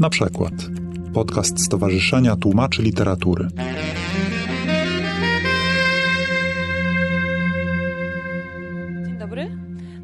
Na przykład podcast Stowarzyszenia Tłumaczy Literatury. Dzień dobry.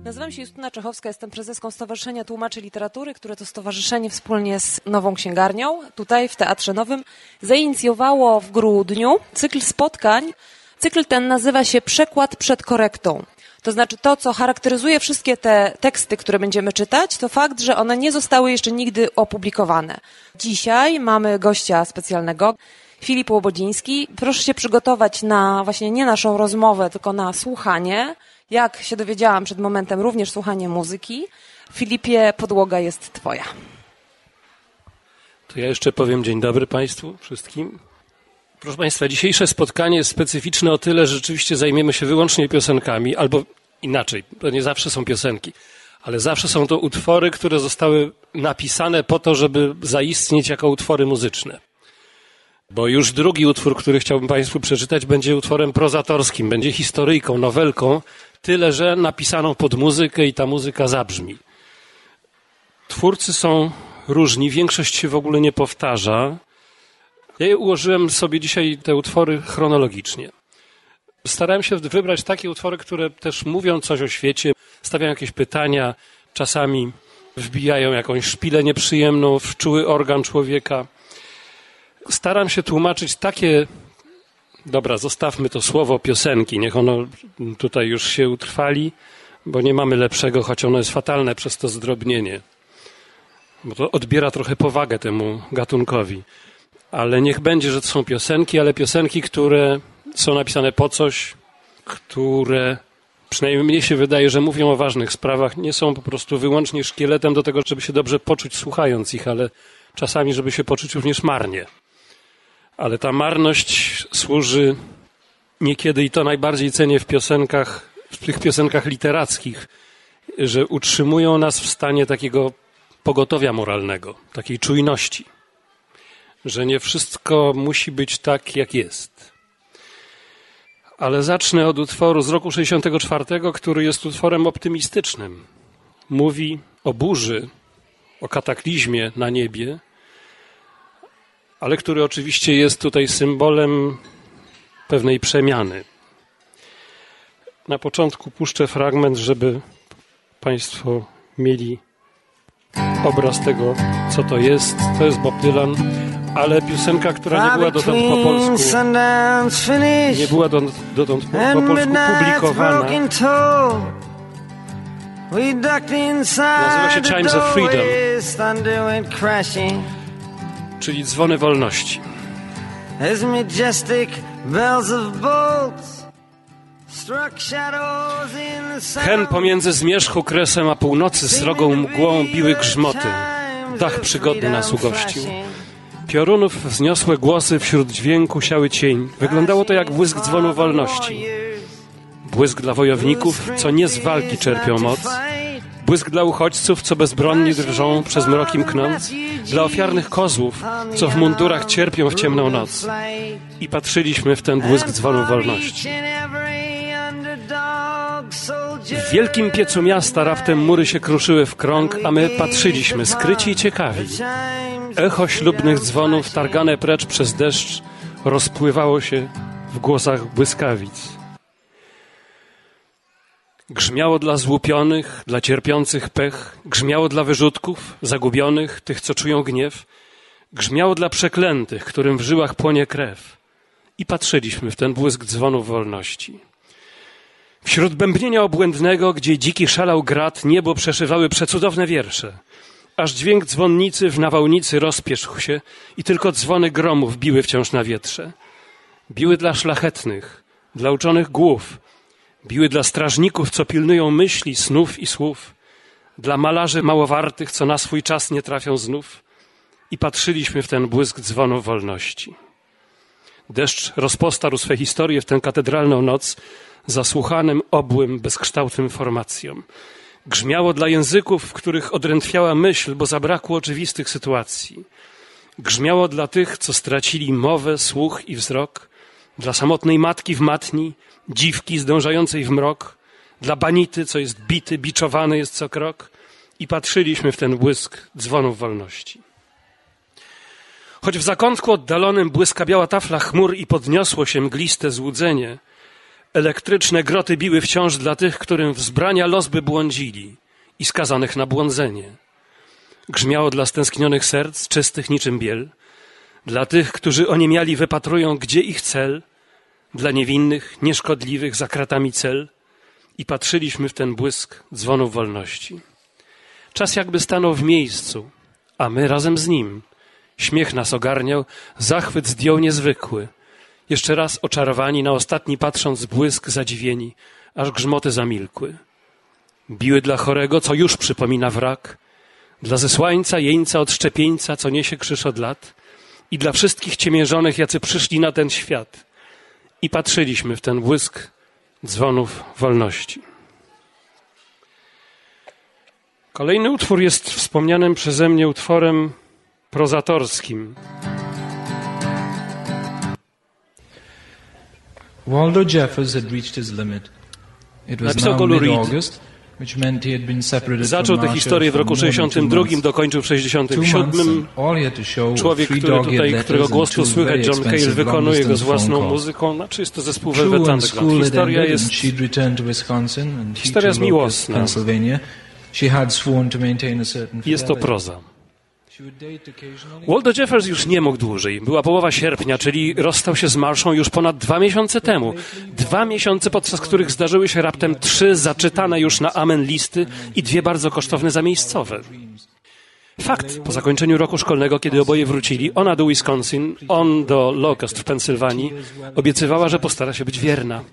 Nazywam się Justyna Czechowska, jestem prezeską Stowarzyszenia Tłumaczy Literatury, które to stowarzyszenie wspólnie z Nową Księgarnią tutaj w Teatrze Nowym zainicjowało w grudniu cykl spotkań. Cykl ten nazywa się Przekład przed korektą. To znaczy to, co charakteryzuje wszystkie te teksty, które będziemy czytać, to fakt, że one nie zostały jeszcze nigdy opublikowane. Dzisiaj mamy gościa specjalnego, Filip Łobodziński. Proszę się przygotować na właśnie nie naszą rozmowę, tylko na słuchanie. Jak się dowiedziałam przed momentem, również słuchanie muzyki. Filipie, podłoga jest twoja. To ja jeszcze powiem dzień dobry Państwu wszystkim. Proszę Państwa, dzisiejsze spotkanie jest specyficzne o tyle, że rzeczywiście zajmiemy się wyłącznie piosenkami, albo inaczej, to nie zawsze są piosenki, ale zawsze są to utwory, które zostały napisane po to, żeby zaistnieć jako utwory muzyczne. Bo już drugi utwór, który chciałbym Państwu przeczytać, będzie utworem prozatorskim, będzie historyjką, nowelką, tyle że napisaną pod muzykę i ta muzyka zabrzmi. Twórcy są różni, większość się w ogóle nie powtarza. Ja ułożyłem sobie dzisiaj te utwory chronologicznie. Starałem się wybrać takie utwory, które też mówią coś o świecie, stawiają jakieś pytania, czasami wbijają jakąś szpilę nieprzyjemną w czuły organ człowieka. Staram się tłumaczyć takie, dobra, zostawmy to słowo piosenki, niech ono tutaj już się utrwali, bo nie mamy lepszego, choć ono jest fatalne przez to zdrobnienie, bo to odbiera trochę powagę temu gatunkowi ale niech będzie, że to są piosenki, ale piosenki, które są napisane po coś, które przynajmniej mnie się wydaje, że mówią o ważnych sprawach, nie są po prostu wyłącznie szkieletem do tego, żeby się dobrze poczuć słuchając ich, ale czasami, żeby się poczuć również marnie. Ale ta marność służy niekiedy i to najbardziej cenię w piosenkach, w tych piosenkach literackich, że utrzymują nas w stanie takiego pogotowia moralnego, takiej czujności że nie wszystko musi być tak, jak jest. Ale zacznę od utworu z roku 64, który jest utworem optymistycznym. Mówi o burzy, o kataklizmie na niebie, ale który oczywiście jest tutaj symbolem pewnej przemiany. Na początku puszczę fragment, żeby Państwo mieli obraz tego, co to jest. To jest Bob Dylan ale piosenka, która nie była dotąd po polsku, nie była dotąd po, po polsku publikowana, nazywa się Chimes of Freedom, czyli dzwony wolności. Hen pomiędzy zmierzchu kresem a północy srogą mgłą biły grzmoty. Dach przygodny nas ugościł. Piorunów wzniosłe głosy wśród dźwięku siały cień. Wyglądało to jak błysk dzwonu wolności. Błysk dla wojowników, co nie z walki czerpią moc. Błysk dla uchodźców, co bezbronni drżą przez mroki mknąc. Dla ofiarnych kozłów, co w mundurach cierpią w ciemną noc. I patrzyliśmy w ten błysk dzwonu wolności. W wielkim piecu miasta raptem mury się kruszyły w krąg, a my patrzyliśmy, skryci i ciekawi. Echo ślubnych dzwonów, targane precz przez deszcz, rozpływało się w głosach błyskawic. Grzmiało dla złupionych, dla cierpiących pech, grzmiało dla wyrzutków, zagubionych, tych, co czują gniew, grzmiało dla przeklętych, którym w żyłach płonie krew. I patrzyliśmy w ten błysk dzwonów wolności. Wśród bębnienia obłędnego, gdzie dziki szalał grat, niebo przeszywały przecudowne wiersze. Aż dźwięk dzwonnicy w nawałnicy rozpieszł się i tylko dzwony gromów biły wciąż na wietrze. Biły dla szlachetnych, dla uczonych głów, biły dla strażników, co pilnują myśli, snów i słów, dla malarzy małowartych, co na swój czas nie trafią znów. I patrzyliśmy w ten błysk dzwonu wolności. Deszcz rozpostarł swe historie w tę katedralną noc, zasłuchanym, obłym, bezkształtnym formacjom. Grzmiało dla języków, w których odrętwiała myśl, bo zabrakło oczywistych sytuacji. Grzmiało dla tych, co stracili mowę, słuch i wzrok, dla samotnej matki w matni, dziwki zdążającej w mrok, dla banity, co jest bity, biczowany jest co krok i patrzyliśmy w ten błysk dzwonów wolności. Choć w zakątku oddalonym błyska biała tafla chmur i podniosło się mgliste złudzenie, elektryczne groty biły wciąż dla tych, którym wzbrania los by błądzili i skazanych na błądzenie. Grzmiało dla stęsknionych serc, czystych niczym biel, dla tych, którzy oniemiali wypatrują, gdzie ich cel, dla niewinnych, nieszkodliwych, za kratami cel i patrzyliśmy w ten błysk dzwonów wolności. Czas jakby stanął w miejscu, a my razem z nim. Śmiech nas ogarniał, zachwyt zdjął niezwykły. Jeszcze raz oczarowani, na ostatni patrząc błysk zadziwieni, aż grzmoty zamilkły. Biły dla chorego, co już przypomina wrak, dla zesłańca, jeńca, odszczepieńca, co niesie krzyż od lat i dla wszystkich ciemiężonych, jacy przyszli na ten świat. I patrzyliśmy w ten błysk dzwonów wolności. Kolejny utwór jest wspomnianym przeze mnie utworem prozatorskim. Waldo Jeffers had reached his limit. It was Napisał go Reed. Zaczął tę historię w roku more than two 62, months. dokończył w Two months 67. and all he had to show were Człowiek, który tutaj, którego głos tu słychać, John Cale wykonuje go z własną muzyką, znaczy jest to zespół Velvet Underground. Historia jest Historia jest miłosna. Jest to proza. Waldo Jeffers już nie mógł dłużej. Była połowa sierpnia, czyli rozstał się z Marszą już ponad dwa miesiące temu. Dwa miesiące, podczas których zdarzyły się raptem trzy zaczytane już na amen listy i dwie bardzo kosztowne zamiejscowe. Fakt, po zakończeniu roku szkolnego, kiedy oboje wrócili, ona do Wisconsin, on do Locust w Pensylwanii, obiecywała, że postara się być wierna.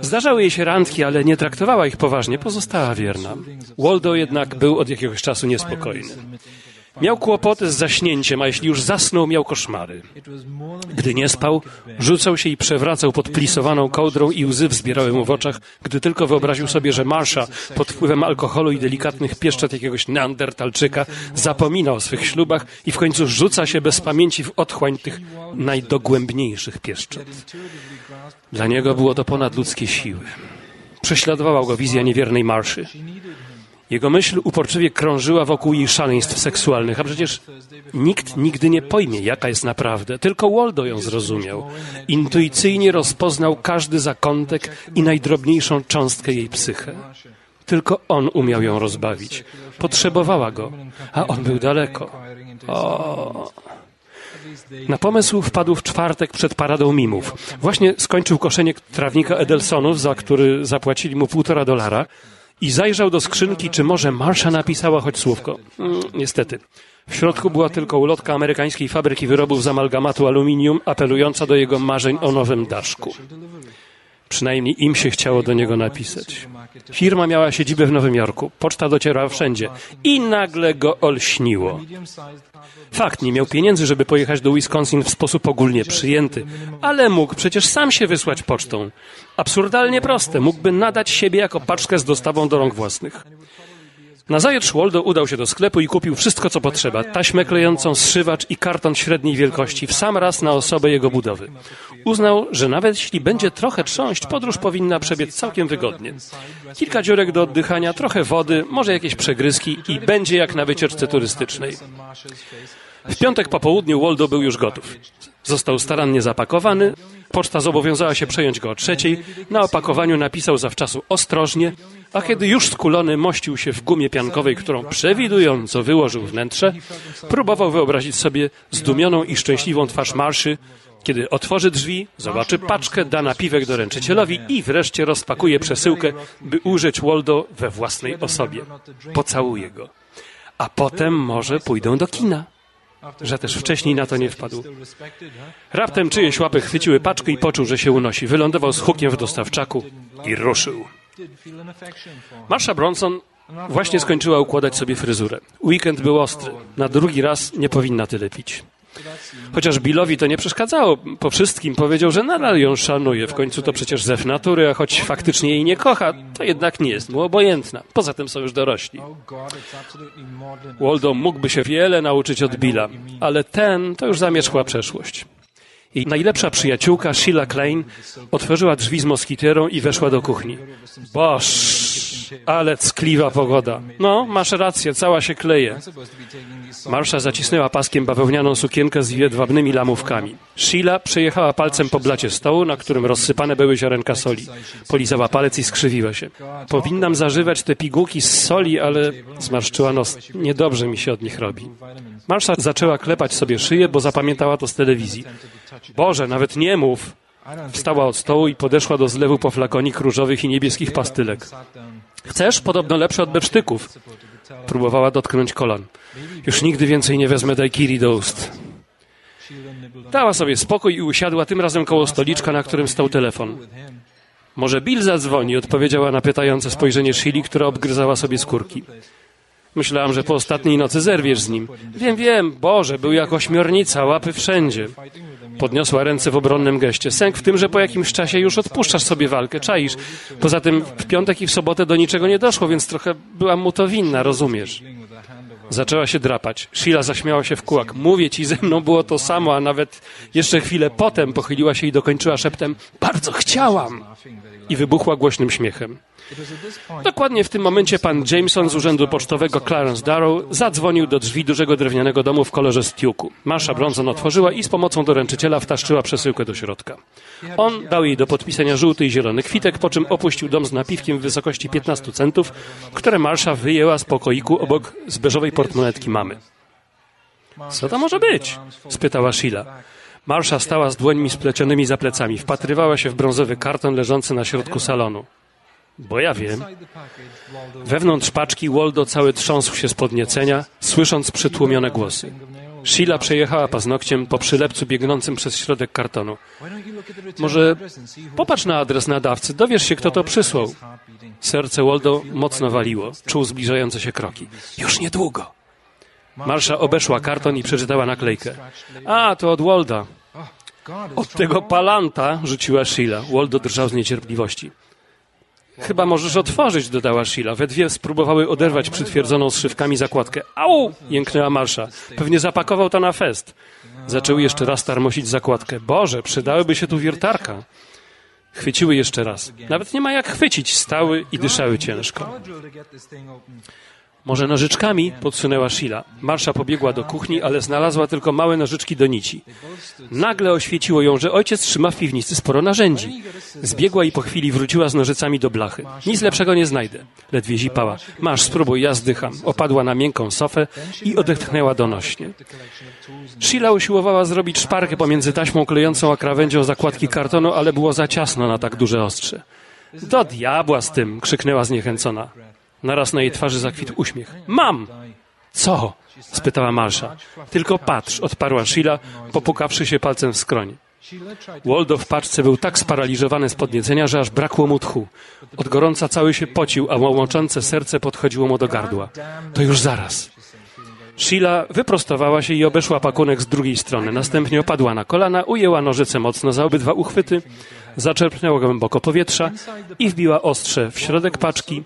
Zdarzały jej się randki, ale nie traktowała ich poważnie, pozostała wierna. Waldo jednak był od jakiegoś czasu niespokojny. Miał kłopoty z zaśnięciem, a jeśli już zasnął, miał koszmary. Gdy nie spał, rzucał się i przewracał pod plisowaną kołdrą i łzy wzbierały mu w oczach, gdy tylko wyobraził sobie, że Marsha pod wpływem alkoholu i delikatnych pieszczot jakiegoś neandertalczyka zapomina o swych ślubach i w końcu rzuca się bez pamięci w otchłań tych najdogłębniejszych pieszczot. Dla niego było to ponad ludzkie siły. Prześladowała go wizja niewiernej Marszy. Jego myśl uporczywie krążyła wokół jej szaleństw seksualnych, a przecież nikt nigdy nie pojmie, jaka jest naprawdę. Tylko Waldo ją zrozumiał. Intuicyjnie rozpoznał każdy zakątek i najdrobniejszą cząstkę jej psychę. Tylko on umiał ją rozbawić. Potrzebowała go, a on był daleko. O. Na pomysł wpadł w czwartek przed paradą mimów. Właśnie skończył koszenie trawnika Edelsonów, za który zapłacili mu półtora dolara i zajrzał do skrzynki, czy może Marsha napisała choć słówko. Mm, niestety. W środku była tylko ulotka amerykańskiej fabryki wyrobów z amalgamatu aluminium, apelująca do jego marzeń o nowym daszku. Przynajmniej im się chciało do niego napisać. Firma miała siedzibę w Nowym Jorku. Poczta docierała wszędzie. I nagle go olśniło. Fakt, nie miał pieniędzy, żeby pojechać do Wisconsin w sposób ogólnie przyjęty, ale mógł przecież sam się wysłać pocztą. Absurdalnie proste, mógłby nadać siebie jako paczkę z dostawą do rąk własnych. Nazajutrz Waldo udał się do sklepu i kupił wszystko, co potrzeba. Taśmę klejącą, zszywacz i karton średniej wielkości, w sam raz na osobę jego budowy. Uznał, że nawet jeśli będzie trochę trząść, podróż powinna przebiec całkiem wygodnie. Kilka dziurek do oddychania, trochę wody, może jakieś przegryzki i będzie jak na wycieczce turystycznej. W piątek po południu Waldo był już gotów. Został starannie zapakowany, poczta zobowiązała się przejąć go o trzeciej, na opakowaniu napisał zawczasu ostrożnie, a kiedy już skulony mościł się w gumie piankowej, którą przewidująco wyłożył wnętrze, próbował wyobrazić sobie zdumioną i szczęśliwą twarz Marszy, kiedy otworzy drzwi, zobaczy paczkę, da napiwek doręczycielowi i wreszcie rozpakuje przesyłkę, by ujrzeć Waldo we własnej osobie. Pocałuje go. A potem może pójdą do kina że też wcześniej na to nie wpadł. Raptem czyjeś łapy chwyciły paczkę i poczuł, że się unosi. Wylądował z hukiem w dostawczaku i ruszył. Marsha Bronson właśnie skończyła układać sobie fryzurę. Weekend był ostry. Na drugi raz nie powinna tyle pić. Chociaż Billowi to nie przeszkadzało, po wszystkim powiedział, że nadal ją szanuje. W końcu to przecież zew natury, a choć faktycznie jej nie kocha, to jednak nie jest mu obojętna. Poza tym są już dorośli. Waldo mógłby się wiele nauczyć od Billa, ale ten to już zamierzchła przeszłość. Jej najlepsza przyjaciółka, Sheila Klein, otworzyła drzwi z moskiterą i weszła do kuchni. Boż, ale ckliwa pogoda. No, masz rację, cała się kleje. Marsza zacisnęła paskiem bawełnianą sukienkę z jedwabnymi lamówkami. Sheila przejechała palcem po blacie stołu, na którym rozsypane były ziarenka soli. Polizała palec i skrzywiła się. Powinnam zażywać te pigułki z soli, ale zmarszczyła nos. Niedobrze mi się od nich robi. Marsza zaczęła klepać sobie szyję, bo zapamiętała to z telewizji. Boże, nawet nie mów! Wstała od stołu i podeszła do zlewu po flakonik różowych i niebieskich pastylek. Chcesz? Podobno lepsze od bepsztyków. Próbowała dotknąć kolan. Już nigdy więcej nie wezmę daiquiri do ust. Dała sobie spokój i usiadła tym razem koło stoliczka, na którym stał telefon. Może Bill zadzwoni, odpowiedziała na pytające spojrzenie Shili, która obgryzała sobie skórki. Myślałam, że po ostatniej nocy zerwiesz z nim. Wiem, wiem, Boże, był jak ośmiornica, łapy wszędzie. Podniosła ręce w obronnym geście. Sęk w tym, że po jakimś czasie już odpuszczasz sobie walkę, czaisz. Poza tym w piątek i w sobotę do niczego nie doszło, więc trochę byłam mu to winna, rozumiesz. Zaczęła się drapać. Sheila zaśmiała się w kółak. Mówię ci, ze mną było to samo, a nawet jeszcze chwilę potem pochyliła się i dokończyła szeptem bardzo chciałam! I wybuchła głośnym śmiechem. Dokładnie w tym momencie pan Jameson z urzędu pocztowego Clarence Darrow zadzwonił do drzwi dużego drewnianego domu w kolorze stiuku. Marsza Bronson otworzyła i z pomocą doręczyciela wtaszczyła przesyłkę do środka. On dał jej do podpisania żółty i zielony kwitek, po czym opuścił dom z napiwkiem w wysokości 15 centów, które Marsza wyjęła z pokoiku obok zbeżowej portmonetki mamy. Co to może być? spytała Sheila. Marsza stała z dłońmi splecionymi za plecami. Wpatrywała się w brązowy karton leżący na środku salonu. Bo ja wiem. Wewnątrz paczki Waldo cały trząsł się z podniecenia, słysząc przytłumione głosy. Sheila przejechała paznokciem po przylepcu biegnącym przez środek kartonu. Może popatrz na adres nadawcy, dowiesz się, kto to przysłał. Serce Waldo mocno waliło, czuł zbliżające się kroki. Już niedługo. Marsza obeszła karton i przeczytała naklejkę. A, to od Walda. Od tego palanta, rzuciła Sheila. Waldo drżał z niecierpliwości. Chyba możesz otworzyć, dodała Sheila. We dwie spróbowały oderwać przytwierdzoną zszywkami zakładkę. Au! jęknęła Marsza. Pewnie zapakował to na fest. Zaczęły jeszcze raz tarmosić zakładkę. Boże, przydałyby się tu wiertarka. Chwyciły jeszcze raz. Nawet nie ma jak chwycić. Stały i dyszały ciężko. Może nożyczkami? Podsunęła Sheila. Marsza pobiegła do kuchni, ale znalazła tylko małe nożyczki do nici. Nagle oświeciło ją, że ojciec trzyma w piwnicy sporo narzędzi. Zbiegła i po chwili wróciła z nożycami do blachy. Nic lepszego nie znajdę. Ledwie zipała. Masz, spróbuj, ja zdycham. Opadła na miękką sofę i odetchnęła donośnie. Sheila usiłowała zrobić szparkę pomiędzy taśmą klejącą a krawędzią zakładki kartonu, ale było za ciasno na tak duże ostrze. Do diabła z tym! krzyknęła zniechęcona. Naraz na jej twarzy zakwitł uśmiech. Mam! Co? spytała Marsza. Tylko patrz, odparła Sheila, popukawszy się palcem w skroń. Waldo w paczce był tak sparaliżowany z podniecenia, że aż brakło mu tchu. Od gorąca cały się pocił, a łomoczące serce podchodziło mu do gardła. To już zaraz. Sheila wyprostowała się i obeszła pakunek z drugiej strony. Następnie opadła na kolana, ujęła nożyce mocno za obydwa uchwyty, zaczerpnęła głęboko powietrza i wbiła ostrze w środek paczki,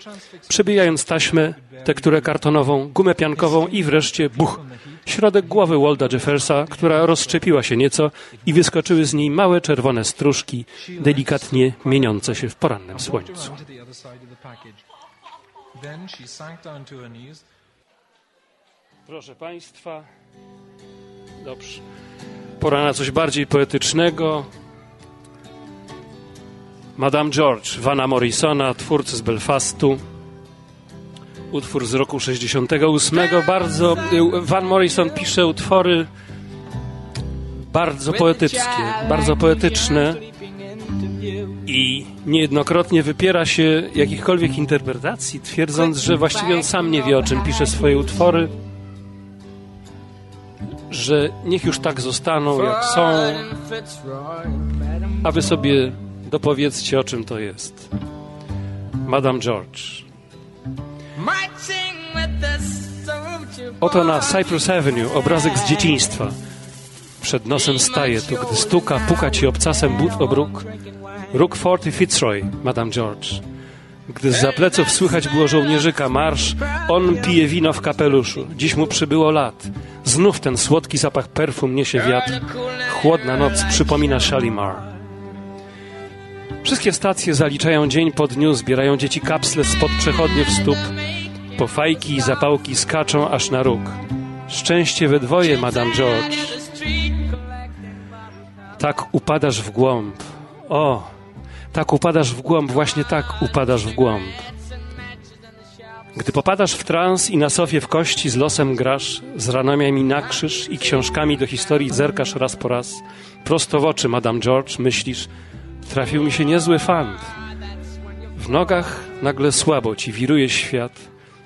przebijając taśmę, tekturę kartonową, gumę piankową i wreszcie buch. Środek głowy Walda Jeffersa, która rozszczepiła się nieco i wyskoczyły z niej małe czerwone stróżki, delikatnie mieniące się w porannym słońcu. Proszę Państwa, dobrze. Pora na coś bardziej poetycznego. Madame George, Vana Morrisona, twórcy z Belfastu. Utwór z roku 68. Bardzo. Van Morrison pisze utwory bardzo poetyckie, bardzo poetyczne i niejednokrotnie wypiera się jakichkolwiek interpretacji, twierdząc, że właściwie on sam nie wie, o czym pisze swoje utwory że niech już tak zostaną, jak są, a wy sobie dopowiedzcie, o czym to jest. Madame George. Oto na Cypress Avenue obrazek z dzieciństwa. Przed nosem staje tu, gdy stuka, puka ci obcasem but o bruk. Róg Forty Fitzroy, Madame George. Gdy z pleców słychać było żołnierzyka marsz, on pije wino w kapeluszu. Dziś mu przybyło lat. Znów ten słodki zapach perfum niesie wiatr. Chłodna noc przypomina Shalimar. Wszystkie stacje zaliczają dzień po dniu, zbierają dzieci kapsle spod przechodniów stóp. Po fajki i zapałki skaczą aż na róg. Szczęście we dwoje, Madame George. Tak upadasz w głąb. O, tak upadasz w głąb, właśnie tak upadasz w głąb. Gdy popadasz w trans i na sofie w kości z losem grasz, z ranamiami na krzyż i książkami do historii zerkasz raz po raz, prosto w oczy, Madame George, myślisz, trafił mi się niezły fant. W nogach nagle słabo ci wiruje świat.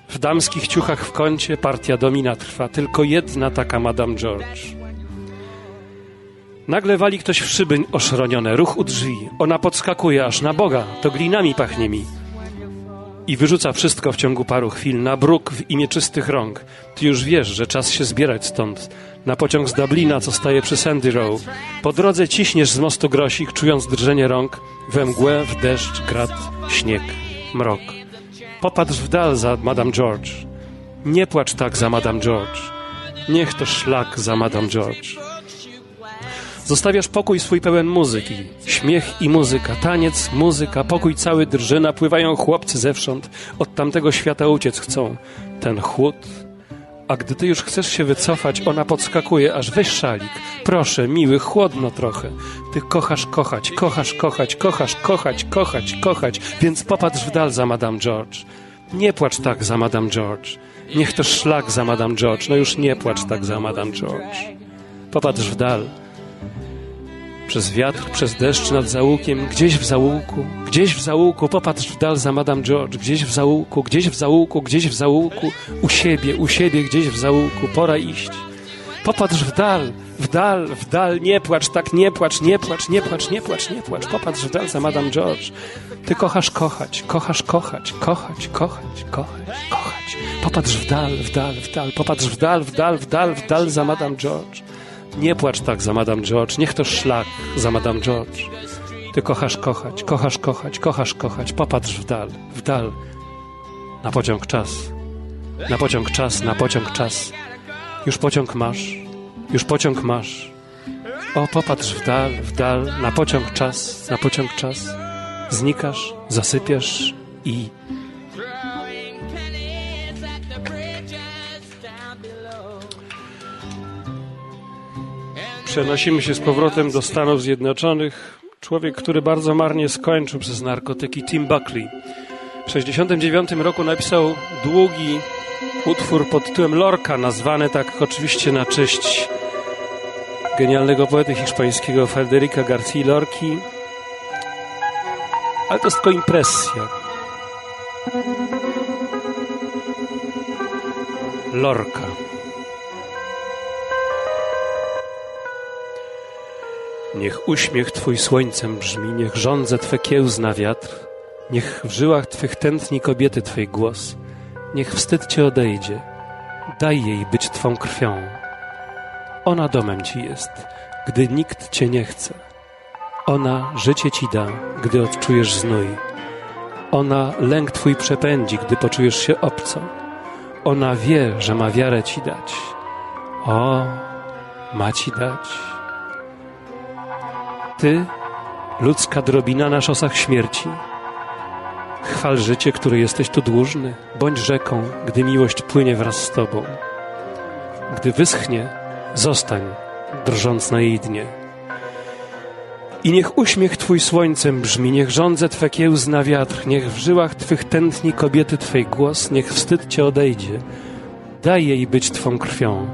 W damskich ciuchach w kącie partia domina trwa, tylko jedna taka Madame George. Nagle wali ktoś w szyby oszronione, ruch u drzwi. Ona podskakuje aż na Boga, to glinami pachnie mi i wyrzuca wszystko w ciągu paru chwil na bruk w imię czystych rąk. Ty już wiesz, że czas się zbierać stąd. Na pociąg z Dublina, co staje przy Sandy Row. Po drodze ciśniesz z mostu grosik, czując drżenie rąk, we mgłę, w deszcz, grad, śnieg, mrok. Popatrz w dal za Madame George. Nie płacz tak za Madame George. Niech to szlak za Madame George. Zostawiasz pokój swój pełen muzyki. Śmiech i muzyka, taniec, muzyka, pokój cały drży, napływają chłopcy zewsząd, od tamtego świata uciec chcą. Ten chłód. A gdy ty już chcesz się wycofać, ona podskakuje, aż weź szalik. Proszę, miły, chłodno trochę. Ty kochasz kochać, kochasz kochać, kochasz kochać, kochać, kochać, więc popatrz w dal za Madame George. Nie płacz tak za Madame George. Niech to szlak za Madame George. No już nie płacz tak za Madame George. Popatrz w dal przez wiatr, przez deszcz nad zaułkiem, gdzieś w zaułku, gdzieś w zaułku, popatrz w dal za Madame George, gdzieś w zaułku, gdzieś w zaułku, gdzieś w zaułku, u siebie, u siebie, gdzieś w zaułku, pora iść. Popatrz w dal, w dal, w dal, nie płacz, tak nie płacz, nie płacz, nie płacz, nie płacz, nie płacz. Popatrz w dal za Madame George. Ty kochasz kochać, kochasz kochać, kochać, kochać, kochać, kochać. Popatrz w dal, w dal, w dal, popatrz w dal, w dal, w dal, w dal za Madame George. Nie płacz tak za Madame George, niech to szlak za Madame George. Ty kochasz kochać, kochasz kochać, kochasz kochać. Popatrz w dal, w dal. Na pociąg czas. Na pociąg czas, na pociąg czas. Już pociąg masz, już pociąg masz. O, popatrz w dal, w dal, na pociąg czas, na pociąg czas. Znikasz, zasypiasz i Przenosimy się z powrotem do Stanów Zjednoczonych. Człowiek, który bardzo marnie skończył przez narkotyki, Tim Buckley. W 1969 roku napisał długi utwór pod tytułem Lorca, nazwany tak oczywiście na cześć genialnego poety hiszpańskiego Federica García Lorki. Ale to jest tylko impresja. Lorca. Niech uśmiech Twój słońcem brzmi, niech żądze Twe kiełzna wiatr, niech w żyłach Twych tętni kobiety Twej głos, niech wstyd Cię odejdzie, daj jej być Twą krwią. Ona domem Ci jest, gdy nikt Cię nie chce. Ona życie Ci da, gdy odczujesz znój. Ona lęk Twój przepędzi, gdy poczujesz się obco. Ona wie, że ma wiarę Ci dać. O, ma Ci dać. Ty, ludzka drobina na szosach śmierci. Chwal życie, które jesteś tu dłużny. Bądź rzeką, gdy miłość płynie wraz z Tobą. Gdy wyschnie, zostań, drżąc na jej dnie. I niech uśmiech Twój słońcem brzmi, niech żądze Twe kiełzna wiatr, niech w żyłach Twych tętni kobiety Twej głos, niech wstyd Cię odejdzie. Daj jej być Twą krwią.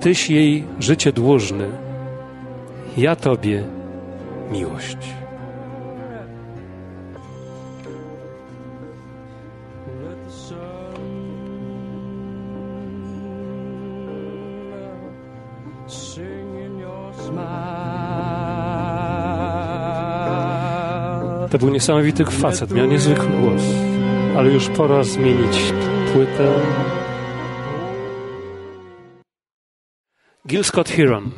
Tyś jej życie dłużny. Ja Tobie miłość. To był niesamowity facet, miał niezwykły głos, ale już pora zmienić płytę. Gil Scott Heron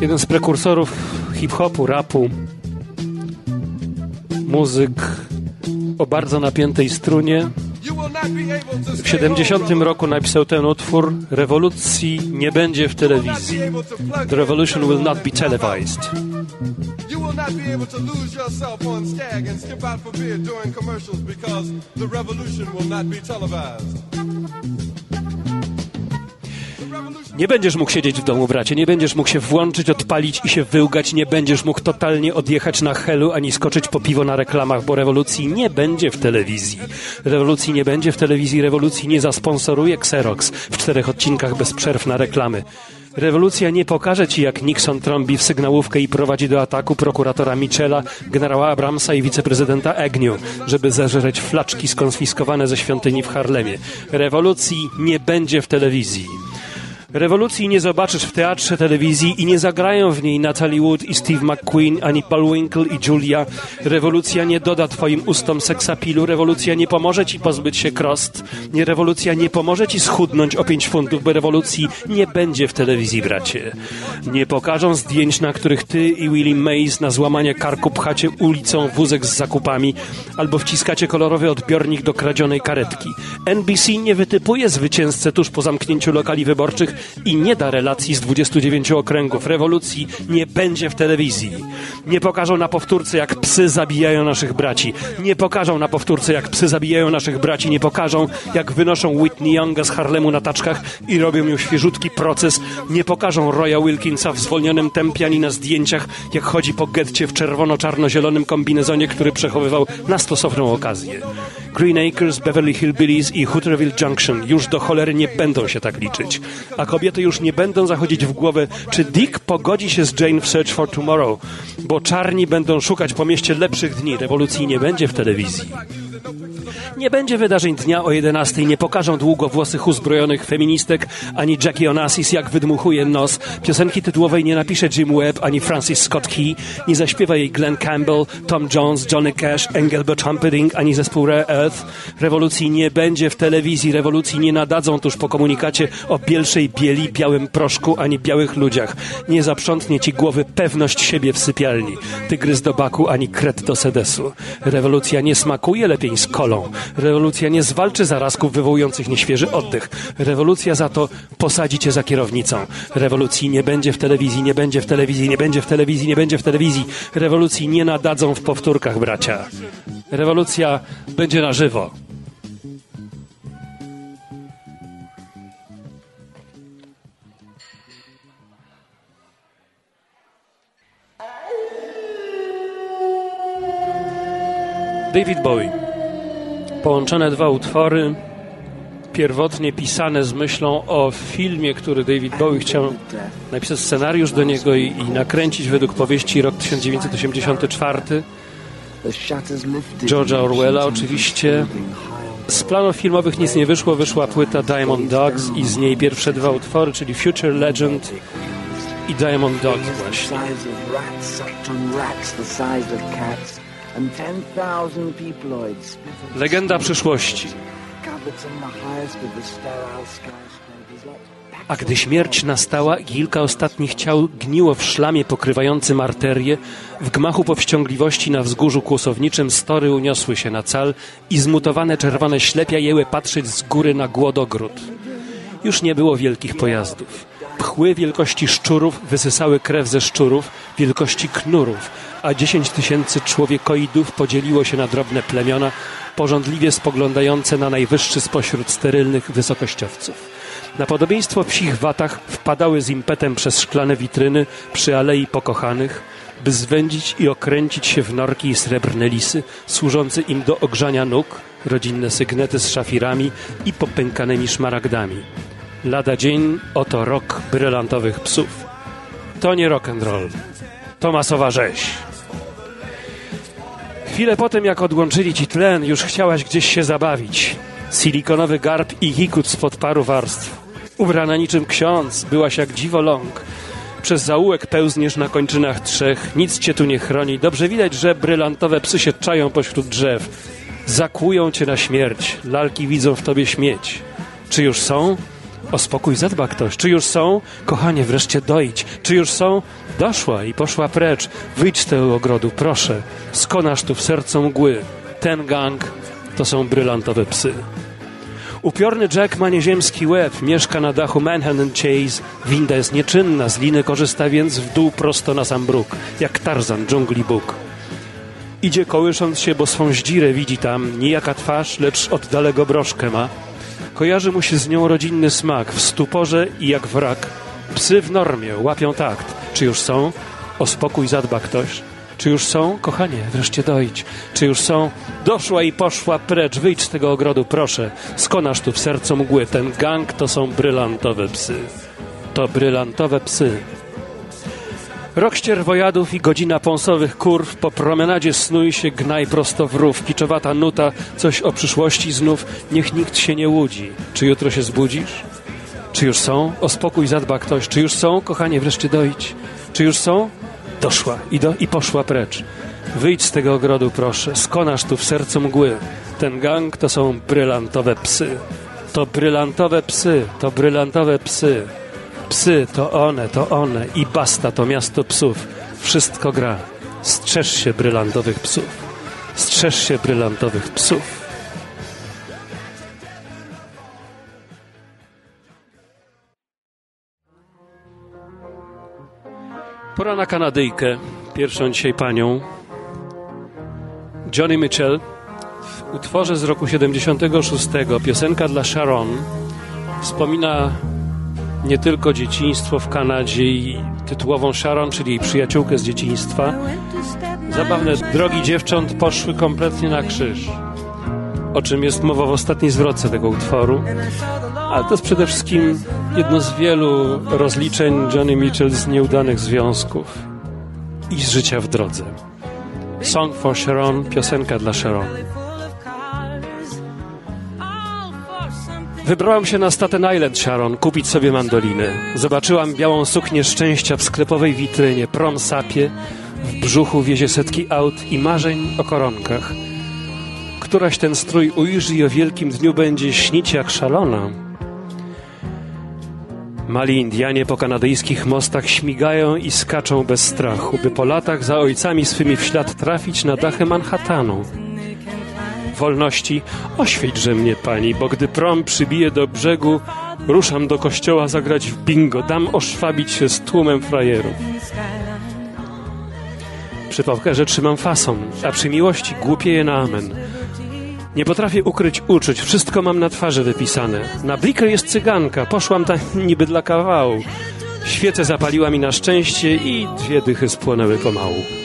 jeden z prekursorów hip-hopu, rapu, muzyk o bardzo napiętej strunie, W 70 roku napisał ten utwór Rewolucji nie będzie w telewizji. The revolution will not be televised. You will not be able to lose yourself on Skag and skip out for beer during commercials because the revolution will not be televised. Nie będziesz mógł siedzieć w domu, bracie, nie będziesz mógł się włączyć, odpalić i się wyłgać, nie będziesz mógł totalnie odjechać na helu, ani skoczyć po piwo na reklamach, bo rewolucji nie będzie w telewizji. Rewolucji nie będzie w telewizji, rewolucji nie zasponsoruje Xerox w czterech odcinkach bez przerw na reklamy. Rewolucja nie pokaże ci, jak Nixon trąbi w sygnałówkę i prowadzi do ataku prokuratora Michela, generała Abramsa i wiceprezydenta Agnew, żeby zeżreć flaczki skonfiskowane ze świątyni w Harlemie. Rewolucji nie będzie w telewizji. Rewolucji nie zobaczysz w teatrze telewizji i nie zagrają w niej Natalie Wood i Steve McQueen, ani Paul Winkle i Julia. Rewolucja nie doda twoim ustom seksapilu, rewolucja nie pomoże ci pozbyć się krost. Nie, rewolucja nie pomoże ci schudnąć o 5 funtów, bo rewolucji nie będzie w telewizji, bracie. Nie pokażą zdjęć, na których ty i Willie Mays na złamanie karku pchacie ulicą wózek z zakupami albo wciskacie kolorowy odbiornik do kradzionej karetki. NBC nie wytypuje zwycięzcę tuż po zamknięciu lokali wyborczych i nie da relacji z 29 okręgów. Rewolucji nie będzie w telewizji. Nie pokażą na powtórce, jak psy zabijają naszych braci. Nie pokażą na powtórce, jak psy zabijają naszych braci. Nie pokażą, jak wynoszą Whitney Younga z Harlemu na taczkach i robią mu świeżutki proces. Nie pokażą Roya Wilkinsa w zwolnionym tempie ani na zdjęciach, jak chodzi po getcie w czerwono-czarno-zielonym kombinezonie, który przechowywał na stosowną okazję. Green Acres, Beverly Hillbillies i Hooterville Junction już do cholery nie będą się tak liczyć. A kobiety już nie będą zachodzić w głowę, czy Dick pogodzi się z Jane w Search for Tomorrow, bo czarni będą szukać po mieście lepszych dni. Rewolucji nie będzie w telewizji. Nie będzie wydarzeń dnia o 11, nie pokażą długowłosych uzbrojonych feministek, ani Jackie Onassis jak wydmuchuje nos. Piosenki tytułowej nie napisze Jim Webb, ani Francis Scott Key, nie zaśpiewa jej Glenn Campbell, Tom Jones, Johnny Cash, Engelbert Humperdinck, ani zespół Rare Earth. Rewolucji nie będzie w telewizji, rewolucji nie nadadzą tuż po komunikacie o bielszej bieli, białym proszku, ani białych ludziach. Nie zaprzątnie ci głowy pewność siebie w sypialni. Tygrys do baku, ani kret do sedesu. Rewolucja nie smakuje lepiej z kolą. Rewolucja nie zwalczy zarazków wywołujących nieświeży oddech. Rewolucja za to posadzi cię za kierownicą. Rewolucji nie będzie w telewizji, nie będzie w telewizji, nie będzie w telewizji, nie będzie w telewizji. Rewolucji nie nadadzą w powtórkach, bracia. Rewolucja będzie na żywo. David Bowie. Połączone dwa utwory, pierwotnie pisane z myślą o filmie, który David Bowie chciał napisać scenariusz do niego i, i nakręcić według powieści rok 1984. George'a Orwella oczywiście. Z planów filmowych nic nie wyszło, wyszła płyta Diamond Dogs i z niej pierwsze dwa utwory, czyli Future Legend i Diamond Dogs właśnie. And 10,000 peoploids Legenda przyszłości. A gdy śmierć nastała kilka ostatnich ciał gniło w szlamie pokrywającym arterie, w gmachu powściągliwości na wzgórzu kłosowniczym story uniosły się na cal i zmutowane czerwone ślepia jęły patrzeć z góry na głodogród. Już nie było wielkich pojazdów. Pchły wielkości szczurów wysysały krew ze szczurów, wielkości knurów, a dziesięć tysięcy człowiekoidów podzieliło się na drobne plemiona, porządliwie spoglądające na najwyższy spośród sterylnych wysokościowców. Na podobieństwo psich watach wpadały z impetem przez szklane witryny przy Alei Pokochanych, by zwędzić i okręcić się w norki i srebrne lisy, służące im do ogrzania nóg, rodzinne sygnety z szafirami i popękanymi szmaragdami. Lada dzień, oto rok brylantowych psów. To nie rock and roll, to masowa rzeź. Chwilę po tym, jak odłączyli ci tlen, już chciałaś gdzieś się zabawić. Silikonowy garb i hikut spod paru warstw. Ubrana niczym ksiądz, byłaś jak dziwoląg. Przez zaułek pełzniesz na kończynach trzech, nic cię tu nie chroni. Dobrze widać, że brylantowe psy się czają pośród drzew. Zakłują cię na śmierć, lalki widzą w tobie śmieć. Czy już są? O spokój zadba ktoś. Czy już są? Kochanie, wreszcie dojdź. Czy już są? Doszła i poszła precz. Wyjdź z tego ogrodu, proszę. Skonasz tu w sercu mgły. Ten gang to są brylantowe psy. Upiorny Jack ma nieziemski łeb, mieszka na dachu Manhattan Chase, winda jest nieczynna, z liny korzysta więc w dół prosto na sam bruk, jak Tarzan, dżungli Bóg. Idzie kołysząc się, bo swą zdzirę widzi tam, nijaka twarz, lecz oddalego broszkę ma. Kojarzy mu się z nią rodzinny smak, w stuporze i jak wrak. Psy w normie, łapią takt. Czy już są? O spokój zadba ktoś. Czy już są? Kochanie, wreszcie dojdź. Czy już są? Doszła i poszła precz, wyjdź z tego ogrodu, proszę. Skonasz tu w sercu mgły, ten gang to są brylantowe psy. To brylantowe psy. Rok ścierwojadów i godzina pąsowych kurw, po promenadzie snuj się gnaj prosto w rów, kiczowata nuta, coś o przyszłości znów, niech nikt się nie łudzi. Czy jutro się zbudzisz? Czy już są? O spokój zadba ktoś. Czy już są? Kochanie, wreszcie dojdź. Czy już są? Doszła i, do, i poszła precz. Wyjdź z tego ogrodu, proszę. Skonasz tu w sercu mgły. Ten gang to są brylantowe psy. To brylantowe psy, to brylantowe psy. Psy to one, to one i basta to miasto psów. Wszystko gra. Strzeż się brylantowych psów. Strzeż się brylantowych psów. Pora na Kanadyjkę, pierwszą dzisiaj panią. Johnny Mitchell w utworze z roku 76, piosenka dla Sharon, wspomina nie tylko dzieciństwo w Kanadzie i tytułową Sharon, czyli jej przyjaciółkę z dzieciństwa. Zabawne drogi dziewcząt poszły kompletnie na krzyż, o czym jest mowa w ostatniej zwrotce tego utworu. Ale to jest przede wszystkim jedno z wielu rozliczeń Johnny Mitchell z nieudanych związków i z życia w drodze. Song for Sharon, piosenka dla Sharon. Wybrałam się na Staten Island, Sharon, kupić sobie mandolinę. Zobaczyłam białą suknię szczęścia w sklepowej witrynie, prom sapie, w brzuchu wiezie setki aut i marzeń o koronkach. Któraś ten strój ujrzy i o wielkim dniu będzie śnić jak szalona. Mali Indianie po kanadyjskich mostach śmigają i skaczą bez strachu, by po latach za ojcami swymi w ślad trafić na dachy Manhattanu. Wolności, oświetźże mnie pani, bo gdy prom przybije do brzegu, ruszam do kościoła zagrać w bingo, dam oszwabić się z tłumem frajerów. Przypałkę, że trzymam fason, a przy miłości głupieję na amen. Nie potrafię ukryć uczuć, wszystko mam na twarzy wypisane. Na blikę jest cyganka, poszłam tam niby dla kawału. Świecę zapaliła mi na szczęście i dwie dychy spłonęły pomału.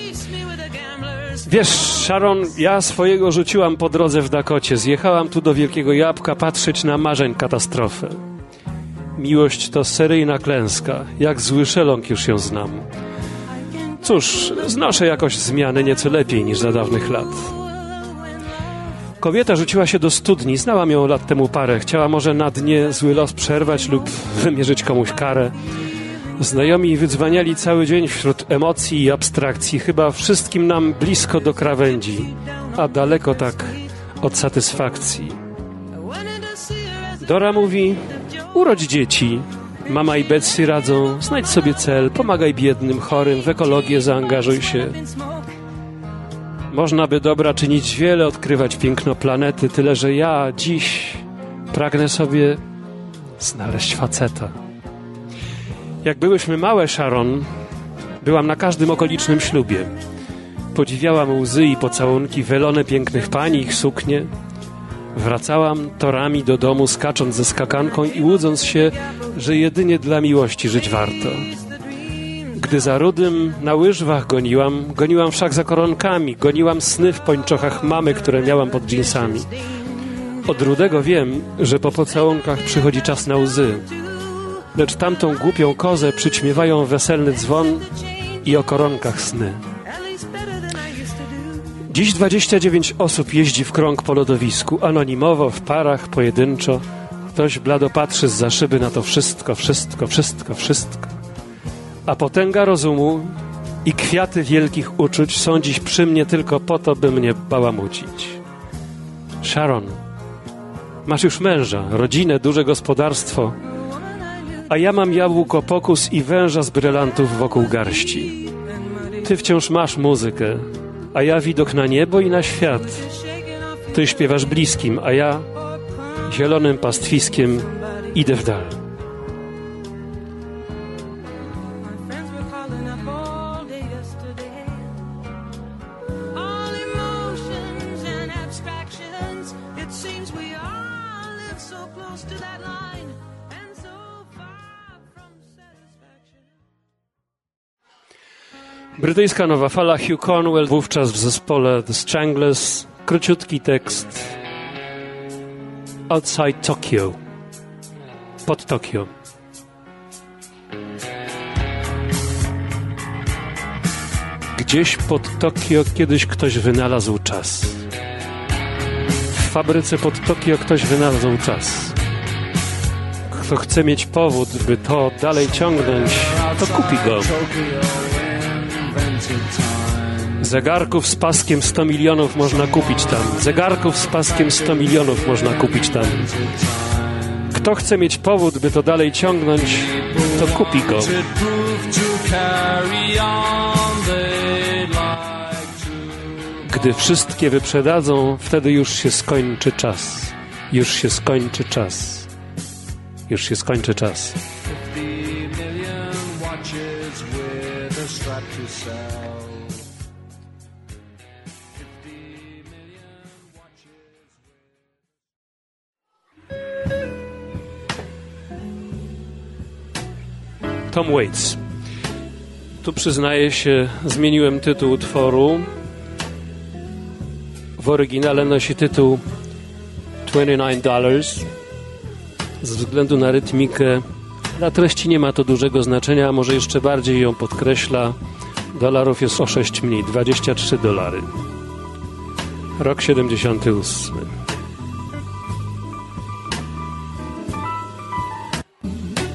Wiesz, Sharon, ja swojego rzuciłam po drodze w Dakocie. Zjechałam tu do Wielkiego Jabłka patrzeć na marzeń katastrofę. Miłość to seryjna klęska, jak zły szeląg już ją znam. Cóż, znoszę jakoś zmiany nieco lepiej niż za dawnych lat. Kobieta rzuciła się do studni, znałam ją lat temu parę. Chciała może na dnie zły los przerwać lub wymierzyć komuś karę. Znajomi wydzwaniali cały dzień wśród emocji i abstrakcji, chyba wszystkim nam blisko do krawędzi, a daleko tak od satysfakcji. Dora mówi: Urodź dzieci. Mama i Betsy radzą: znajdź sobie cel, pomagaj biednym, chorym, w ekologię zaangażuj się. Można by dobra czynić wiele, odkrywać piękno planety, tyle że ja dziś pragnę sobie znaleźć faceta. Jak byłyśmy małe, Sharon, byłam na każdym okolicznym ślubie. Podziwiałam łzy i pocałunki, welone pięknych pani, ich suknie. Wracałam torami do domu, skacząc ze skakanką i łudząc się, że jedynie dla miłości żyć warto. Gdy za rudym na łyżwach goniłam, goniłam wszak za koronkami, goniłam sny w pończochach mamy, które miałam pod dżinsami. Od rudego wiem, że po pocałunkach przychodzi czas na łzy, lecz tamtą głupią kozę przyćmiewają weselny dzwon i o koronkach sny. Dziś 29 osób jeździ w krąg po lodowisku, anonimowo, w parach, pojedynczo. Ktoś blado patrzy z szyby na to wszystko, wszystko, wszystko, wszystko. A potęga rozumu i kwiaty wielkich uczuć są dziś przy mnie tylko po to, by mnie bałamucić. Sharon, masz już męża, rodzinę, duże gospodarstwo, a ja mam jabłko pokus i węża z brylantów wokół garści. Ty wciąż masz muzykę, a ja widok na niebo i na świat. Ty śpiewasz bliskim, a ja zielonym pastwiskiem idę w dal. Brytyjska nowa fala Hugh Cornwell, wówczas w zespole The Stranglers. Króciutki tekst. Outside Tokyo. Pod Tokio. Gdzieś pod Tokio kiedyś ktoś wynalazł czas. W fabryce pod Tokio ktoś wynalazł czas. Kto chce mieć powód, by to dalej ciągnąć, to kupi go. Zegarków z paskiem 100 milionów można kupić tam. Zegarków z paskiem 100 milionów można kupić tam. Kto chce mieć powód, by to dalej ciągnąć, to kupi go. Gdy wszystkie wyprzedadzą, wtedy już się skończy czas. Już się skończy czas. Już się skończy czas. Tom Waits. Tu przyznaję się, zmieniłem tytuł utworu. W oryginale nosi tytuł 29 Dollars. Z względu na rytmikę, dla treści nie ma to dużego znaczenia, a może jeszcze bardziej ją podkreśla. Dolarów jest o 6 mniej, 23 dolary. Rok 78.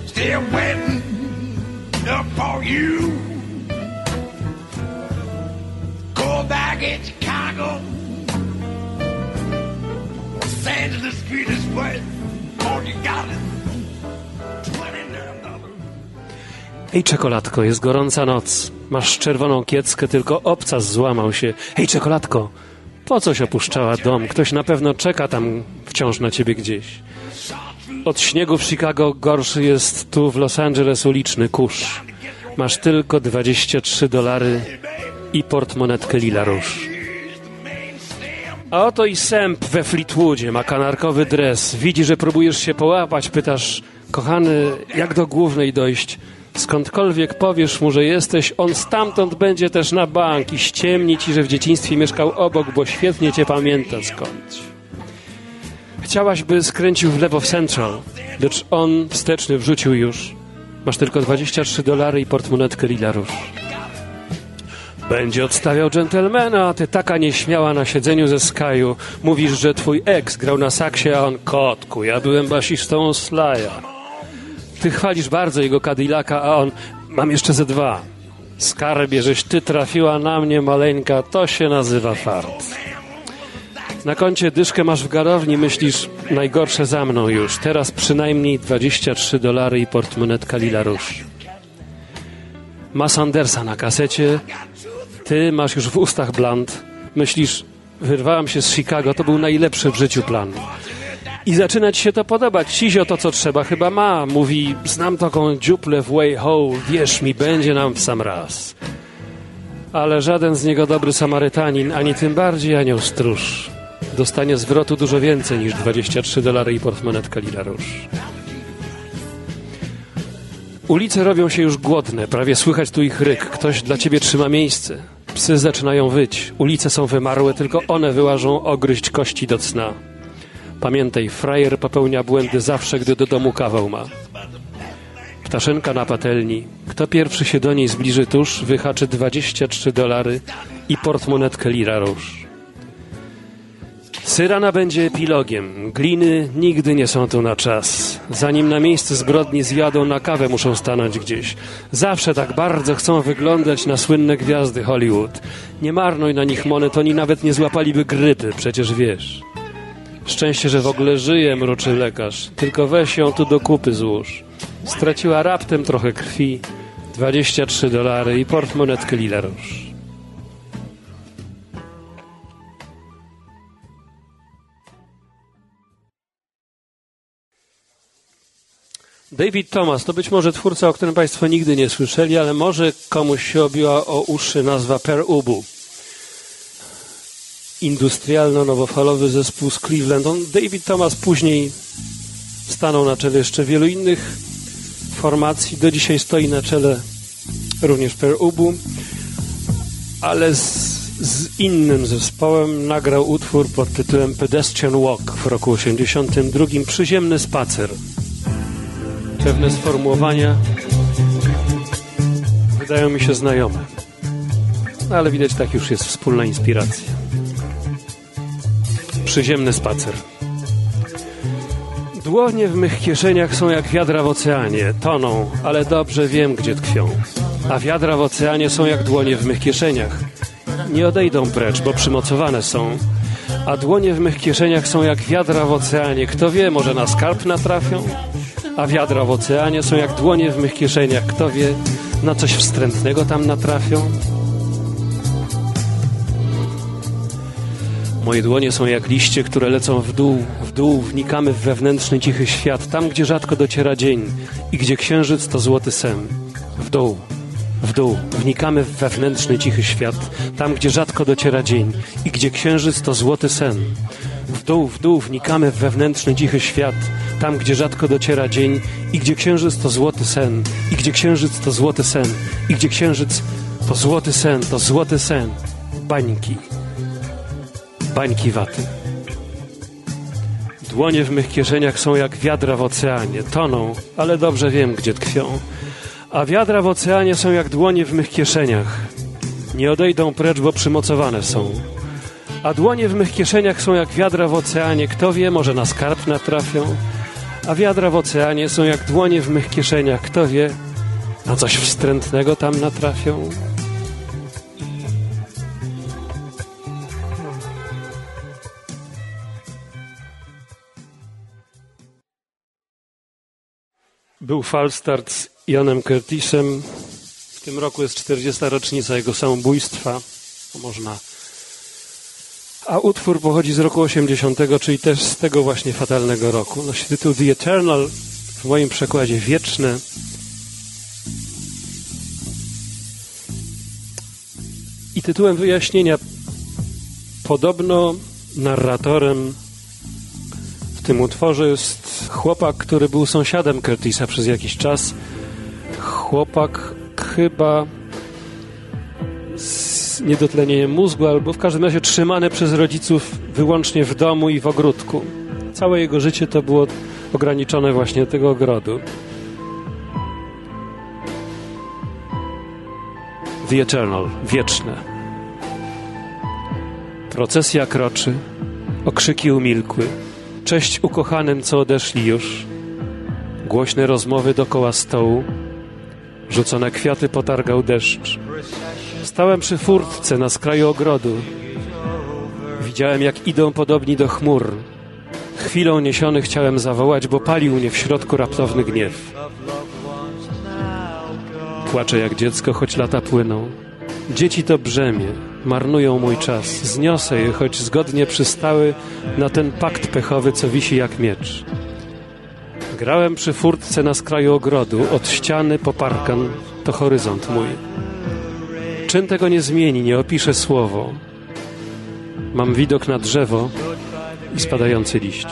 Still you. Go back in Chicago. Angeles all you got is twenty-nine dollars. Ej, czekoladko, jest gorąca noc. Masz czerwoną kieckę, tylko obcas złamał się. Hej, czekoladko, po coś opuszczała dom? Ktoś na pewno czeka tam wciąż na ciebie gdzieś. Od śniegu w Chicago gorszy jest tu w Los Angeles uliczny kurz. Masz tylko 23 dolary i portmonetkę lila róż. A oto i sęp we Fleetwoodzie, ma kanarkowy dres. Widzi, że próbujesz się połapać, pytasz, kochany, jak do głównej dojść? Skądkolwiek powiesz mu, że jesteś, on stamtąd będzie też na bank i ściemni ci, że w dzieciństwie mieszkał obok, bo świetnie cię pamięta skądś. Chciałaś, by skręcił w lewo w Central, lecz on wsteczny wrzucił już. Masz tylko 23 dolary i portmonetkę lila róż. Będzie odstawiał dżentelmena, a ty taka nieśmiała na siedzeniu ze Skyu. Mówisz, że twój ex grał na saksie, a on kotku, ja byłem basistą Slaja. Ty chwalisz bardzo jego Cadillaca, a on mam jeszcze ze dwa. Skarbie, żeś ty trafiła na mnie, maleńka, to się nazywa fart. Na koncie dyszkę masz w garowni, myślisz, najgorsze za mną już. Teraz przynajmniej 23 dolary i portmonetka lila róż. Ma Sandersa na kasecie, ty masz już w ustach bland. Myślisz, wyrwałam się z Chicago, to był najlepszy w życiu plan. I zaczyna ci się to podobać. Sizio to, co trzeba, chyba ma. Mówi, znam taką dziuplę w way ho, wierz mi, będzie nam w sam raz. Ale żaden z niego dobry Samarytanin, ani tym bardziej anioł stróż. Dostanie zwrotu dużo więcej niż 23 dolary i portmonetka lila róż. Ulice robią się już głodne, prawie słychać tu ich ryk. Ktoś dla ciebie trzyma miejsce. Psy zaczynają wyć. Ulice są wymarłe, tylko one wyłażą ogryźć kości do cna. Pamiętaj, frajer popełnia błędy zawsze, gdy do domu kawał ma. Ptaszenka na patelni. Kto pierwszy się do niej zbliży tuż, wyhaczy 23 dolary i portmonetkę lira róż. Syrana będzie epilogiem. Gliny nigdy nie są tu na czas. Zanim na miejsce zbrodni zjadą, na kawę muszą stanąć gdzieś. Zawsze tak bardzo chcą wyglądać na słynne gwiazdy Hollywood. Nie marnuj na nich monet, oni nawet nie złapaliby grypy, przecież wiesz. Szczęście, że w ogóle żyje, mruczy lekarz. Tylko weź ją tu do kupy złóż. Straciła raptem trochę krwi. 23 dolary i portmonetkę lila David Thomas to być może twórca, o którym Państwo nigdy nie słyszeli, ale może komuś się obiła o uszy nazwa Per Ubu. Industrialno-nowofalowy zespół z Cleveland. On, David Thomas później stanął na czele jeszcze wielu innych formacji. Do dzisiaj stoi na czele również Per Ubu, ale z, z innym zespołem nagrał utwór pod tytułem Pedestrian Walk w roku 82. Przyziemny spacer pewne sformułowania wydają mi się znajome. No ale widać, tak już jest wspólna inspiracja. Przyziemny spacer. Dłonie w mych kieszeniach są jak wiadra w oceanie. Toną, ale dobrze wiem, gdzie tkwią. A wiadra w oceanie są jak dłonie w mych kieszeniach. Nie odejdą precz, bo przymocowane są. A dłonie w mych kieszeniach są jak wiadra w oceanie. Kto wie, może na skarb natrafią? A wiadra w oceanie są jak dłonie w mych kieszeniach. Kto wie, na coś wstrętnego tam natrafią? Moje dłonie są jak liście, które lecą w dół, w dół, wnikamy w wewnętrzny, cichy świat, tam, gdzie rzadko dociera dzień i gdzie księżyc to złoty sen. W dół, w dół, wnikamy w wewnętrzny, cichy świat, tam, gdzie rzadko dociera dzień i gdzie księżyc to złoty sen. W dół, w dół, wnikamy w wewnętrzny, cichy świat, tam, gdzie rzadko dociera dzień i gdzie księżyc to złoty sen, i gdzie księżyc to złoty sen, i gdzie księżyc to złoty sen, to złoty sen. Bańki. Bańki waty. Dłonie w mych kieszeniach są jak wiadra w oceanie. Toną, ale dobrze wiem, gdzie tkwią. A wiadra w oceanie są jak dłonie w mych kieszeniach. Nie odejdą precz, bo przymocowane są. A dłonie w mych kieszeniach są jak wiadra w oceanie. Kto wie, może na skarb natrafią. A wiadra w oceanie są jak dłonie w mych kieszeniach. Kto wie, na coś wstrętnego tam natrafią. Był falstart z Janem Curtisem. W tym roku jest 40. rocznica jego samobójstwa. Można. A utwór pochodzi z roku 80, czyli też z tego właśnie fatalnego roku. Nosi tytuł The Eternal, w moim przekładzie wieczne. I tytułem wyjaśnienia podobno narratorem w tym utworze jest chłopak, który był sąsiadem Curtisa przez jakiś czas. Chłopak chyba z niedotlenieniem mózgu, albo w każdym razie trzymany przez rodziców wyłącznie w domu i w ogródku. Całe jego życie to było ograniczone właśnie do tego ogrodu. The Eternal, wieczne. Procesja kroczy, okrzyki umilkły. Cześć ukochanym, co odeszli już. Głośne rozmowy dokoła stołu. Rzucone kwiaty potargał deszcz. Stałem przy furtce na skraju ogrodu. Widziałem, jak idą podobni do chmur. Chwilą niesiony chciałem zawołać, bo palił mnie w środku raptowny gniew. Płaczę jak dziecko, choć lata płyną. Dzieci to brzemię, marnują mój czas. Zniosę je, choć zgodnie przystały na ten pakt pechowy, co wisi jak miecz. Grałem przy furtce na skraju ogrodu, od ściany po parkan, to horyzont mój. Czyn tego nie zmieni, nie opisze słowo. Mam widok na drzewo i spadający liść.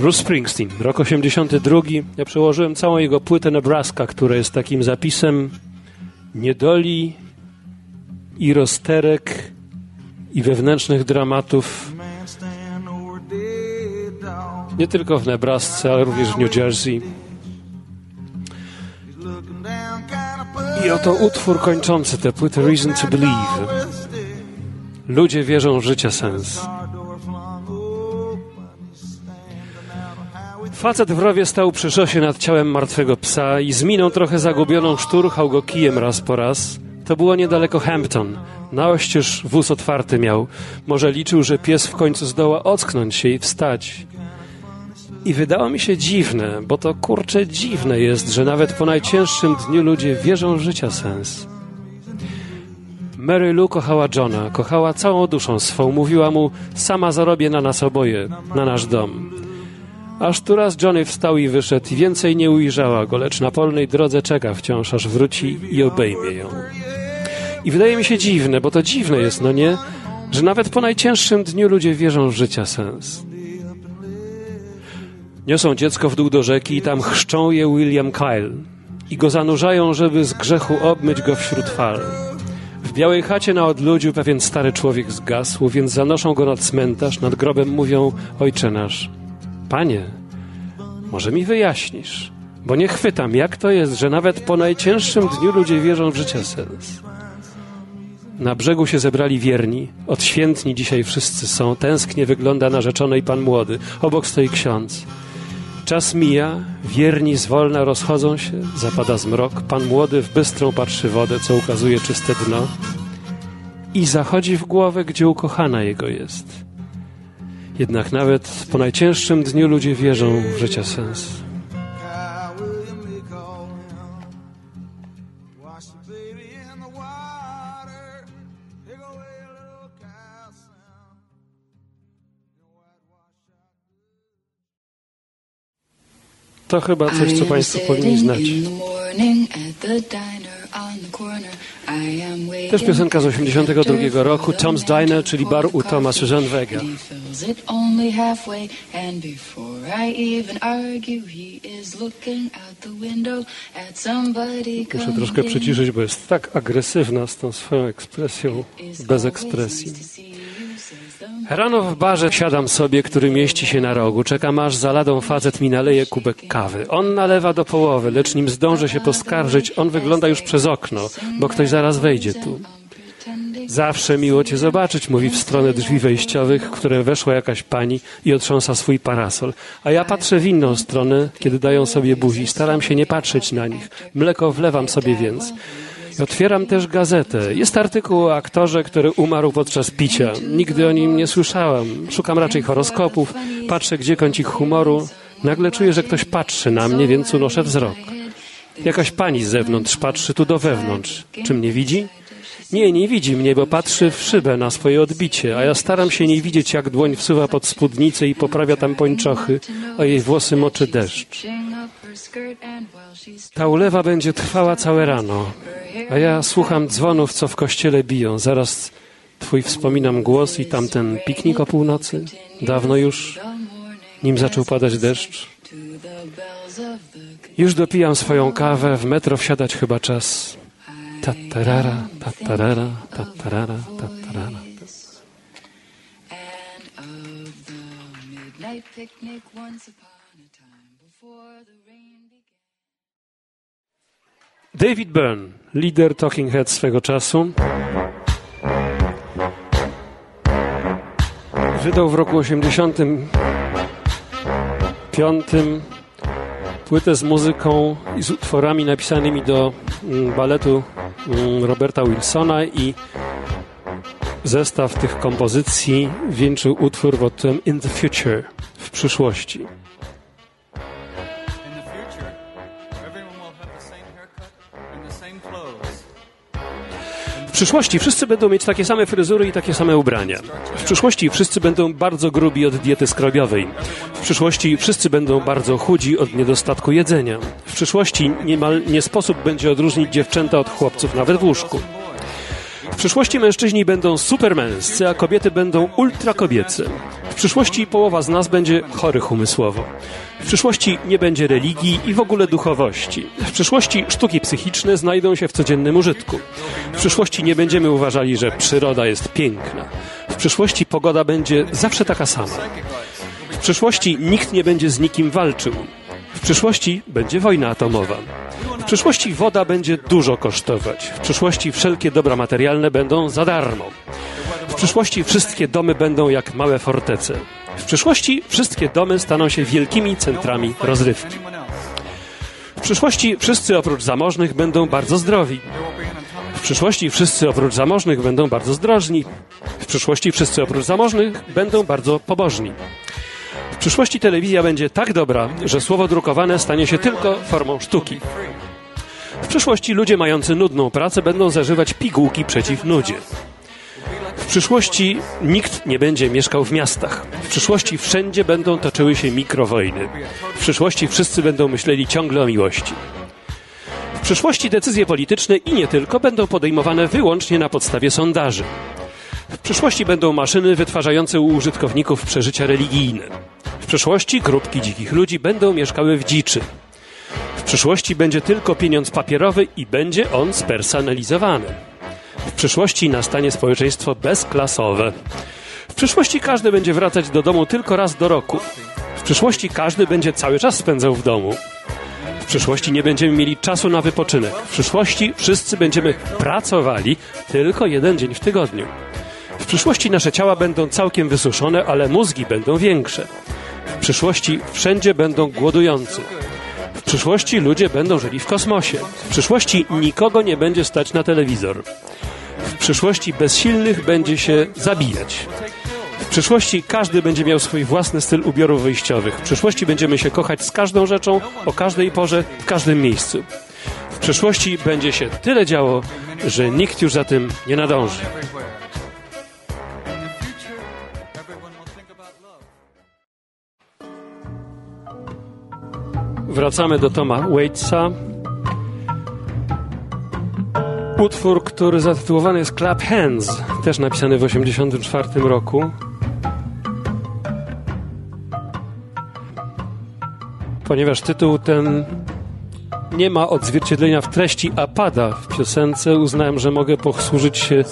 Bruce Springsteen, rok 82. Ja przełożyłem całą jego płytę Nebraska, która jest takim zapisem niedoli i rozterek i wewnętrznych dramatów nie tylko w Nebrasce, ale również w New Jersey. I oto utwór kończący tę płytę Reason to Believe. Ludzie wierzą w życie sens. Facet w rowie stał przy szosie nad ciałem martwego psa i z miną trochę zagubioną szturchał go kijem raz po raz. To było niedaleko Hampton. Na oścież wóz otwarty miał. Może liczył, że pies w końcu zdoła ocknąć się i wstać. I wydało mi się dziwne, bo to kurczę dziwne jest, że nawet po najcięższym dniu ludzie wierzą w życia sens. Mary Lou kochała Johna, kochała całą duszą swą, mówiła mu, sama zarobię na nas oboje, na nasz dom. Aż tu raz Johnny wstał i wyszedł i więcej nie ujrzała go, lecz na polnej drodze czeka wciąż, aż wróci i obejmie ją. I wydaje mi się dziwne, bo to dziwne jest, no nie, że nawet po najcięższym dniu ludzie wierzą w życia sens. Niosą dziecko w dół do rzeki i tam chrzczą je William Kyle i go zanurzają, żeby z grzechu obmyć go wśród fal. W białej chacie na odludziu pewien stary człowiek zgasł, więc zanoszą go na cmentarz, nad grobem mówią Ojcze nasz. Panie, może mi wyjaśnisz, bo nie chwytam, jak to jest, że nawet po najcięższym dniu ludzie wierzą w życia sens. Na brzegu się zebrali wierni, odświętni dzisiaj wszyscy są, tęsknie wygląda narzeczony pan młody, obok stoi ksiądz. Czas mija, wierni zwolna rozchodzą się, zapada zmrok, pan młody w bystrą patrzy wodę, co ukazuje czyste dno i zachodzi w głowę, gdzie ukochana jego jest. Jednak nawet po najcięższym dniu ludzie wierzą w życia sens. To chyba coś, co Państwo powinni znać. Też piosenka z 82 roku, Tom's Diner, czyli bar u Toma Vega. Muszę troszkę przyciszyć, bo jest tak agresywna z tą swoją ekspresją, bez ekspresji. Rano w barze siadam sobie, który mieści się na rogu. Czekam aż za ladą facet mi naleje kubek kawy. On nalewa do połowy, lecz nim zdążę się poskarżyć, on wygląda już przez okno, bo ktoś zaraz wejdzie tu. Zawsze miło cię zobaczyć, mówi w stronę drzwi wejściowych, w które weszła jakaś pani i otrząsa swój parasol. A ja patrzę w inną stronę, kiedy dają sobie buzi. Staram się nie patrzeć na nich. Mleko wlewam sobie więc. Otwieram też gazetę. Jest artykuł o aktorze, który umarł podczas picia. Nigdy o nim nie słyszałam. Szukam raczej horoskopów, patrzę gdzie kącik humoru. Nagle czuję, że ktoś patrzy na mnie, więc unoszę wzrok. Jakaś pani z zewnątrz patrzy tu do wewnątrz. Czy mnie widzi? Nie, nie widzi mnie, bo patrzy w szybę na swoje odbicie, a ja staram się nie widzieć, jak dłoń wsuwa pod spódnicę i poprawia tam pończochy, a jej włosy moczy deszcz. Ta ulewa będzie trwała całe rano, a ja słucham dzwonów, co w kościele biją. Zaraz twój wspominam głos i tamten piknik o północy. Dawno już, nim zaczął padać deszcz. Już dopijam swoją kawę, w metro wsiadać chyba czas. Tatarara, tatarara, tatarara, tatarara. David Byrne, lider Talking Heads swego czasu, wydał w roku 85 płytę z muzyką i z utworami napisanymi do mm, baletu mm, Roberta Wilsona i zestaw tych kompozycji wieńczył utwór pod tytułem In the Future, w przyszłości. Przyszłości wszyscy będą mieć takie same fryzury i takie same ubrania. W przyszłości wszyscy będą bardzo grubi od diety skrobiowej. W przyszłości wszyscy będą bardzo chudzi od niedostatku jedzenia. W przyszłości niemal nie sposób będzie odróżnić dziewczęta od chłopców nawet w łóżku. W przyszłości mężczyźni będą supermęscy, a kobiety będą ultrakobiece. W przyszłości połowa z nas będzie chorych umysłowo. W przyszłości nie będzie religii i w ogóle duchowości. W przyszłości sztuki psychiczne znajdą się w codziennym użytku. W przyszłości nie będziemy uważali, że przyroda jest piękna. W przyszłości pogoda będzie zawsze taka sama. W przyszłości nikt nie będzie z nikim walczył. W przyszłości będzie wojna atomowa. W przyszłości woda będzie dużo kosztować. W przyszłości wszelkie dobra materialne będą za darmo. W przyszłości wszystkie domy będą jak małe fortece. W przyszłości wszystkie domy staną się wielkimi centrami rozrywki. W przyszłości wszyscy oprócz zamożnych będą bardzo zdrowi. W przyszłości wszyscy oprócz zamożnych będą bardzo zdrożni. W przyszłości wszyscy oprócz zamożnych będą bardzo pobożni. Przyszłości telewizja będzie tak dobra, że słowo drukowane stanie się tylko formą sztuki. W przyszłości ludzie mający nudną pracę będą zażywać pigułki przeciw nudzie. W przyszłości nikt nie będzie mieszkał w miastach. W przyszłości wszędzie będą toczyły się mikrowojny. W przyszłości wszyscy będą myśleli ciągle o miłości. W przyszłości decyzje polityczne i nie tylko będą podejmowane wyłącznie na podstawie sondaży. W przyszłości będą maszyny wytwarzające u użytkowników przeżycia religijne. W przyszłości grupki dzikich ludzi będą mieszkały w dziczy. W przyszłości będzie tylko pieniądz papierowy i będzie on spersonalizowany. W przyszłości nastanie społeczeństwo bezklasowe. W przyszłości każdy będzie wracać do domu tylko raz do roku. W przyszłości każdy będzie cały czas spędzał w domu. W przyszłości nie będziemy mieli czasu na wypoczynek. W przyszłości wszyscy będziemy pracowali tylko jeden dzień w tygodniu. Przyszłości nasze ciała będą całkiem wysuszone, ale mózgi będą większe. W przyszłości wszędzie będą głodujący. W przyszłości ludzie będą żyli w kosmosie. W przyszłości nikogo nie będzie stać na telewizor. W przyszłości bezsilnych będzie się zabijać. W przyszłości każdy będzie miał swój własny styl ubiorów wyjściowych. W przyszłości będziemy się kochać z każdą rzeczą, o każdej porze, w każdym miejscu. W przyszłości będzie się tyle działo, że nikt już za tym nie nadąży. Wracamy do Toma Waitsa. Utwór, który zatytułowany jest Clap Hands, też napisany w 1984 roku. Ponieważ tytuł ten nie ma odzwierciedlenia w treści, a pada w piosence, uznałem, że mogę posłużyć się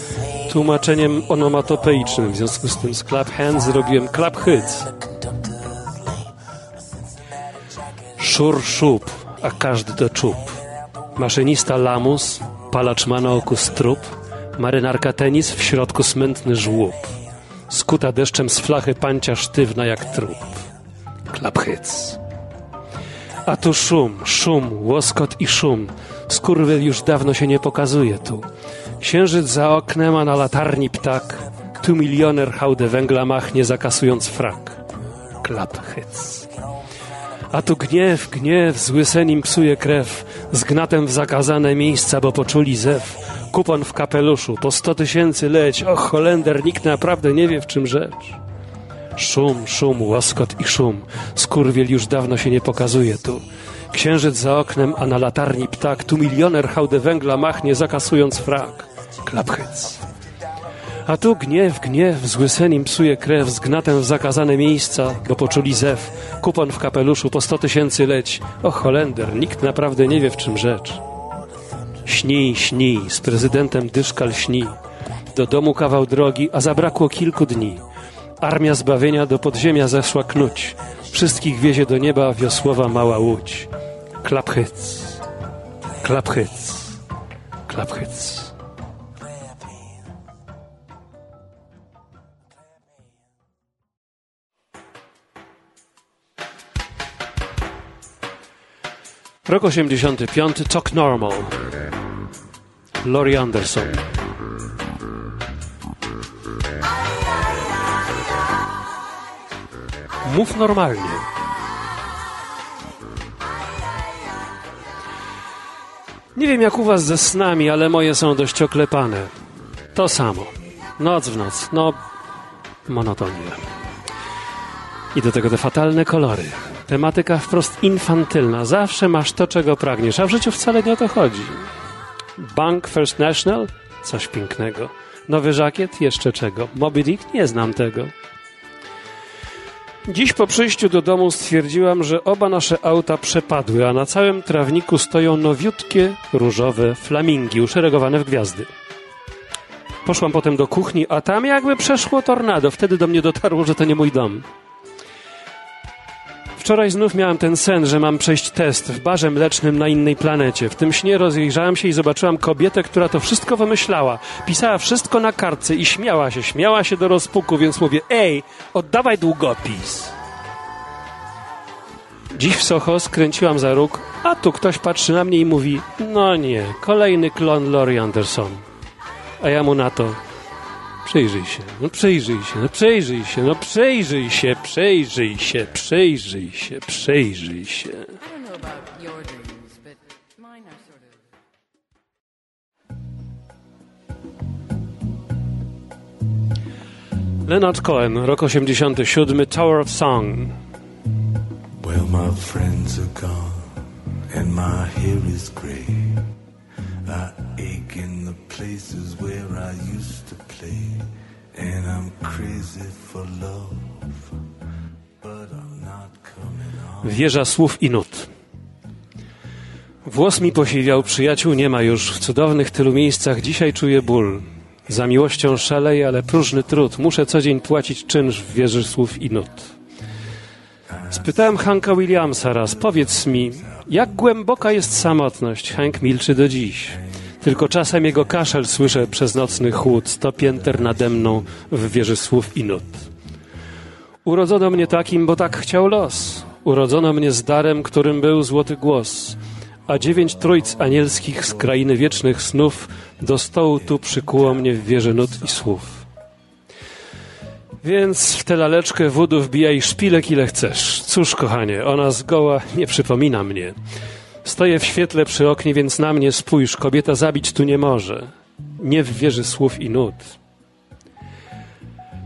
tłumaczeniem onomatopeicznym. W związku z tym z Clap Hands zrobiłem Clap Hits. Szur szup, a każdy to czub. Maszynista lamus, palacz ma na oku strup, marynarka tenis, w środku smętny żłób. Skuta deszczem z flachy pancia sztywna jak trup. Klap hyc. A tu szum, szum, łoskot i szum. Skurwyl już dawno się nie pokazuje tu. Księżyc za oknem, a na latarni ptak. Tu milioner hałdę węgla machnie, zakasując frak. Klap hyc. A tu gniew, gniew, zły sen im psuje krew, z gnatem w zakazane miejsca, bo poczuli zew. Kupon w kapeluszu, po sto tysięcy leć, och, Holender, nikt naprawdę nie wie w czym rzecz. Szum, szum, łoskot i szum, skurwiel już dawno się nie pokazuje tu. Księżyc za oknem, a na latarni ptak, tu milioner hałdę węgla machnie, zakasując frak. Klaphyc. A tu gniew, gniew, zły sen im psuje krew, z gnatem w zakazane miejsca, bo poczuli zew. Kupon w kapeluszu, po sto tysięcy leć. O Holender, nikt naprawdę nie wie w czym rzecz. Śni, śni, z prezydentem Dyszkal śni. Do domu kawał drogi, a zabrakło kilku dni. Armia zbawienia do podziemia zeszła knuć. Wszystkich wiezie do nieba wiosłowa mała łódź. Klaphyc, klaphyc, klaphyc. Rok 85, Talk Normal. Laurie Anderson. Mów normalnie. Nie wiem jak u was ze snami, ale moje są dość oklepane. To samo. Noc w noc. No, monotonia. I do tego te fatalne kolory. Tematyka wprost infantylna. Zawsze masz to, czego pragniesz, a w życiu wcale nie o to chodzi. Bank First National? Coś pięknego. Nowy żakiet? Jeszcze czego. Moby Dick? Nie znam tego. Dziś po przyjściu do domu stwierdziłam, że oba nasze auta przepadły, a na całym trawniku stoją nowiutkie, różowe flamingi uszeregowane w gwiazdy. Poszłam potem do kuchni, a tam jakby przeszło tornado. Wtedy do mnie dotarło, że to nie mój dom. Wczoraj znów miałam ten sen, że mam przejść test w barze mlecznym na innej planecie. W tym śnie rozejrzałam się i zobaczyłam kobietę, która to wszystko wymyślała. Pisała wszystko na kartce i śmiała się, śmiała się do rozpuku, więc mówię, ej, oddawaj długopis. Dziś w Soho skręciłam za róg, a tu ktoś patrzy na mnie i mówi, no nie, kolejny klon Laurie Anderson. A ja mu na to, Przejrzyj się, no przejrzyj się, no przejrzyj się, no przejrzyj się, przejrzyj się, przejrzyj się, przejrzyj się. Leonard Cohen, rok 87, Tower of Song. Well, my friends are gone, and my hair is gray. I ache in the places where I used to play, and I'm crazy for love, but I'm not. Wieża słów i nut. Włos mi posiwiał, przyjaciół nie ma już. W cudownych tylu miejscach dzisiaj czuję ból. Za miłością szaleję, ale próżny trud. Muszę co dzień płacić czynsz w wieży słów i nut. Spytałem Hanka Williamsa raz, powiedz mi, jak głęboka jest samotność? Hank milczy do dziś. Tylko czasem jego kaszel słyszę przez nocny chłód, sto pięter nade mną w wieży słów i nut. Urodzono mnie takim, bo tak chciał los. Urodzono mnie z darem, którym był złoty głos. A dziewięć trójc anielskich z krainy wiecznych snów do stołu tu przykuło mnie w wieży nut i słów. Więc w tę laleczkę wódu wbijaj szpilek ile chcesz. Cóż, kochanie, ona zgoła nie przypomina mnie. Stoję w świetle przy oknie, więc na mnie spójrz, kobieta zabić tu nie może. Nie w wieży słów i nut.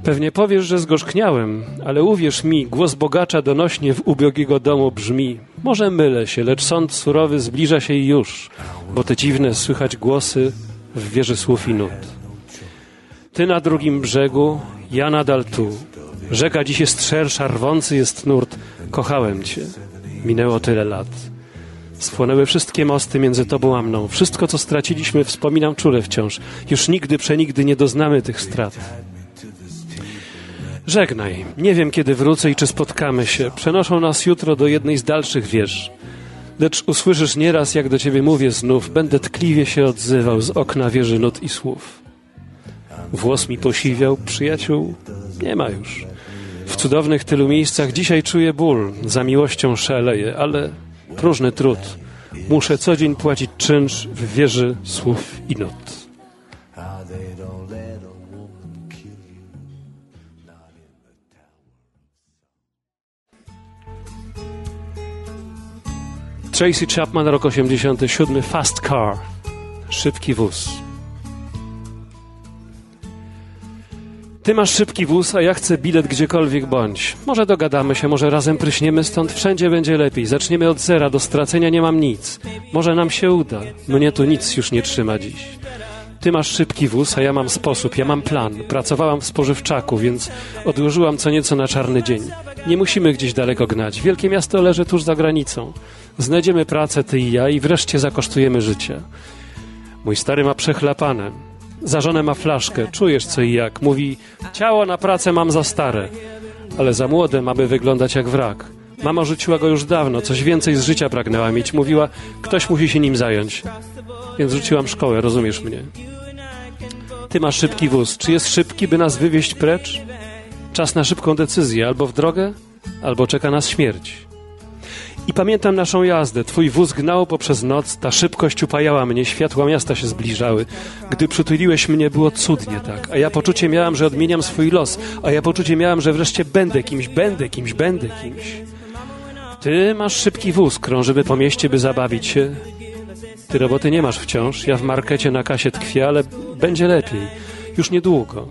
Pewnie powiesz, że zgorzkniałem, ale uwierz mi, głos bogacza donośnie w ubiogiego domu brzmi. Może mylę się, lecz sąd surowy zbliża się już, bo te dziwne słychać głosy w wieży słów i nut. Ty na drugim brzegu, ja nadal tu. Rzeka dziś jest szersza, rwący jest nurt. Kochałem cię. Minęło tyle lat. Spłonęły wszystkie mosty między tobą a mną. Wszystko, co straciliśmy, wspominam czule wciąż. Już nigdy, przenigdy nie doznamy tych strat. Żegnaj. Nie wiem, kiedy wrócę i czy spotkamy się. Przenoszą nas jutro do jednej z dalszych wież. Lecz usłyszysz nieraz, jak do ciebie mówię znów. Będę tkliwie się odzywał z okna wieży nut i słów. Włos mi posiwiał, przyjaciół nie ma już. W cudownych tylu miejscach dzisiaj czuję ból, za miłością szaleję, ale próżny trud. Muszę co dzień płacić czynsz w wieży słów i not. Tracy Chapman, rok 87, Fast Car. Szybki wóz. Ty masz szybki wóz, a ja chcę bilet gdziekolwiek bądź. Może dogadamy się, może razem pryśniemy stąd, wszędzie będzie lepiej. Zaczniemy od zera, do stracenia nie mam nic. Może nam się uda. Mnie tu nic już nie trzyma dziś. Ty masz szybki wóz, a ja mam sposób, ja mam plan. Pracowałam w spożywczaku, więc odłożyłam co nieco na czarny dzień. Nie musimy gdzieś daleko gnać. Wielkie miasto leży tuż za granicą. Znajdziemy pracę, ty i ja, i wreszcie zakosztujemy życia. Mój stary ma przechlapane. Za żonę ma flaszkę, czujesz co i jak. Mówi, ciało na pracę mam za stare, ale za młode, aby wyglądać jak wrak. Mama rzuciła go już dawno, coś więcej z życia pragnęła mieć. Mówiła, ktoś musi się nim zająć. Więc rzuciłam szkołę, rozumiesz mnie. Ty masz szybki wóz. Czy jest szybki, by nas wywieźć precz? Czas na szybką decyzję, albo w drogę, albo czeka nas śmierć. I pamiętam naszą jazdę. Twój wóz gnał poprzez noc, ta szybkość upajała mnie, światła miasta się zbliżały. Gdy przytuliłeś mnie, było cudnie tak. A ja poczucie miałam, że odmieniam swój los. A ja poczucie miałam, że wreszcie będę kimś, będę kimś, będę kimś. Ty masz szybki wóz, krążymy po mieście, by zabawić się. Ty roboty nie masz wciąż, ja w markecie na kasie tkwię, ale będzie lepiej. Już niedługo.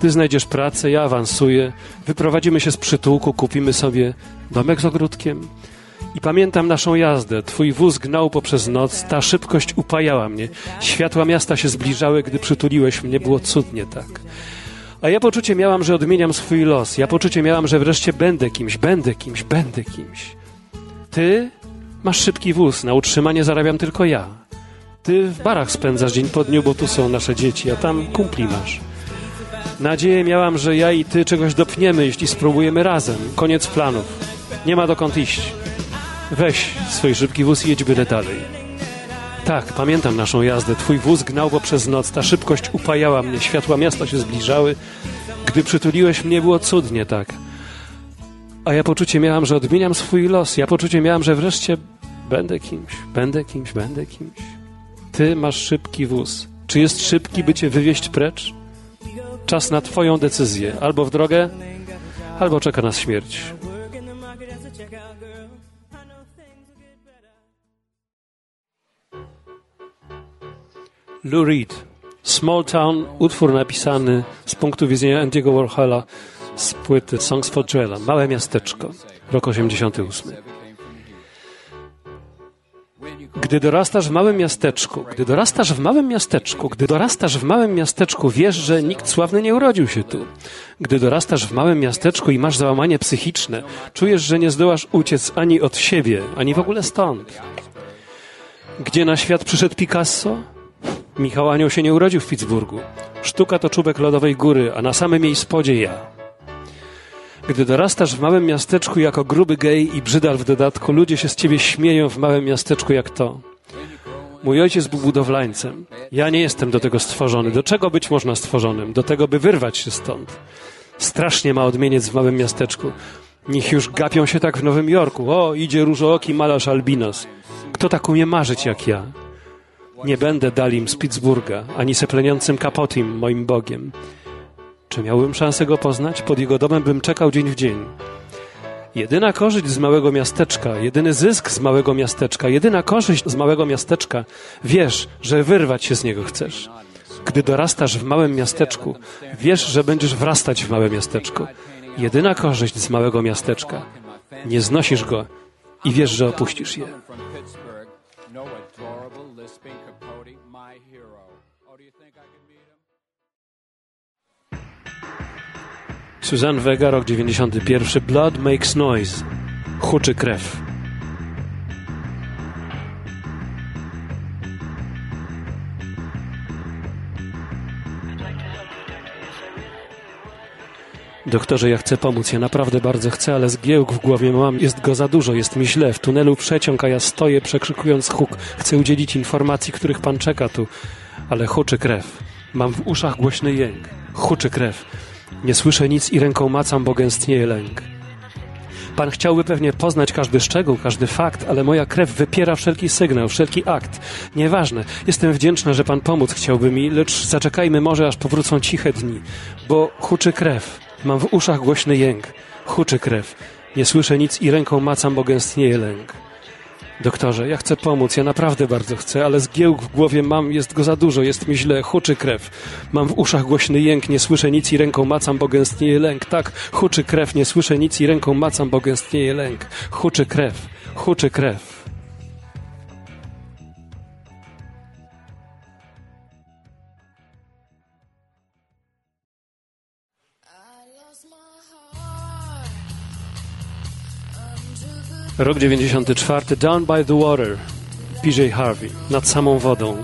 Ty znajdziesz pracę, ja awansuję, wyprowadzimy się z przytułku, kupimy sobie domek z ogródkiem. I pamiętam naszą jazdę. Twój wóz gnał poprzez noc, ta szybkość upajała mnie. Światła miasta się zbliżały, gdy przytuliłeś mnie, było cudnie tak. A ja poczucie miałam, że odmieniam swój los. Ja poczucie miałam, że wreszcie będę kimś, będę kimś, będę kimś. Ty masz szybki wóz, na utrzymanie zarabiam tylko ja. Ty w barach spędzasz dzień po dniu, bo tu są nasze dzieci, a tam kumpli masz. Nadzieję miałam, że ja i ty czegoś dopniemy, jeśli spróbujemy razem. Koniec planów. Nie ma dokąd iść. Weź swój szybki wóz i jedź byle dalej. Tak, pamiętam naszą jazdę. Twój wóz gnał poprzez noc, ta szybkość upajała mnie, światła miasta się zbliżały. Gdy przytuliłeś mnie, było cudnie tak. A ja poczucie miałam, że odmieniam swój los. Ja poczucie miałam, że wreszcie będę kimś, będę kimś, będę kimś. Ty masz szybki wóz. Czy jest szybki, by cię wywieźć precz? Czas na Twoją decyzję. Albo w drogę, albo czeka nas śmierć. Lou Reed. Small Town, utwór napisany z punktu widzenia Andiego Warhola z płyty Songs for Joella. Małe miasteczko, rok 88. Gdy dorastasz w małym miasteczku, gdy dorastasz w małym miasteczku, gdy dorastasz w małym miasteczku, wiesz, że nikt sławny nie urodził się tu. Gdy dorastasz w małym miasteczku i masz załamanie psychiczne, czujesz, że nie zdołasz uciec ani od siebie, ani w ogóle stąd. Gdzie na świat przyszedł Picasso? Michał Anioł się nie urodził w Pittsburghu. Sztuka to czubek lodowej góry, a na samym jej spodzie ja. Gdy dorastasz w małym miasteczku jako gruby gej i brzydal w dodatku, ludzie się z ciebie śmieją w małym miasteczku jak to. Mój ojciec był budowlańcem. Ja nie jestem do tego stworzony. Do czego być można stworzonym? Do tego, by wyrwać się stąd. Strasznie ma odmieniec w małym miasteczku. Niech już gapią się tak w Nowym Jorku. O, idzie różooki malarz albinos. Kto tak umie marzyć jak ja? Nie będę Dalim z Pittsburgha, ani sepleniącym Kapotim, moim Bogiem. Czy miałbym szansę go poznać? Pod jego domem bym czekał dzień w dzień. Jedyna korzyść z małego miasteczka, jedyny zysk z małego miasteczka, jedyna korzyść z małego miasteczka, wiesz, że wyrwać się z niego chcesz. Gdy dorastasz w małym miasteczku, wiesz, że będziesz wrastać w małe miasteczko. Jedyna korzyść z małego miasteczka. Nie znosisz go i wiesz, że opuścisz je. Suzanne Vega, rok 91. Blood makes noise. Huczy krew. Doktorze, ja chcę pomóc, ja naprawdę bardzo chcę, ale zgiełk w głowie mam, jest go za dużo, jest mi źle, w tunelu przeciąg, a ja stoję przekrzykując huk. Chcę udzielić informacji, których pan czeka tu, ale huczy krew. Mam w uszach głośny jęk. Huczy krew. Nie słyszę nic i ręką macam, bo gęstnieje lęk. Pan chciałby pewnie poznać każdy szczegół, każdy fakt, ale moja krew wypiera wszelki sygnał, wszelki akt. Nieważne. Jestem wdzięczna, że pan pomóc chciałby mi, lecz zaczekajmy może, aż powrócą ciche dni, bo huczy krew. Mam w uszach głośny jęk. Huczy krew. Nie słyszę nic i ręką macam, bo gęstnieje lęk. Doktorze, ja chcę pomóc, ja naprawdę bardzo chcę, ale zgiełk w głowie mam, jest go za dużo, jest mi źle, huczy krew. Mam w uszach głośny jęk, nie słyszę nic i ręką macam, bo gęstnieje lęk. Tak, huczy krew, nie słyszę nic i ręką macam, bo gęstnieje lęk. Huczy krew, huczy krew. Rok 94, Down by the Water, PJ Harvey, nad samą wodą.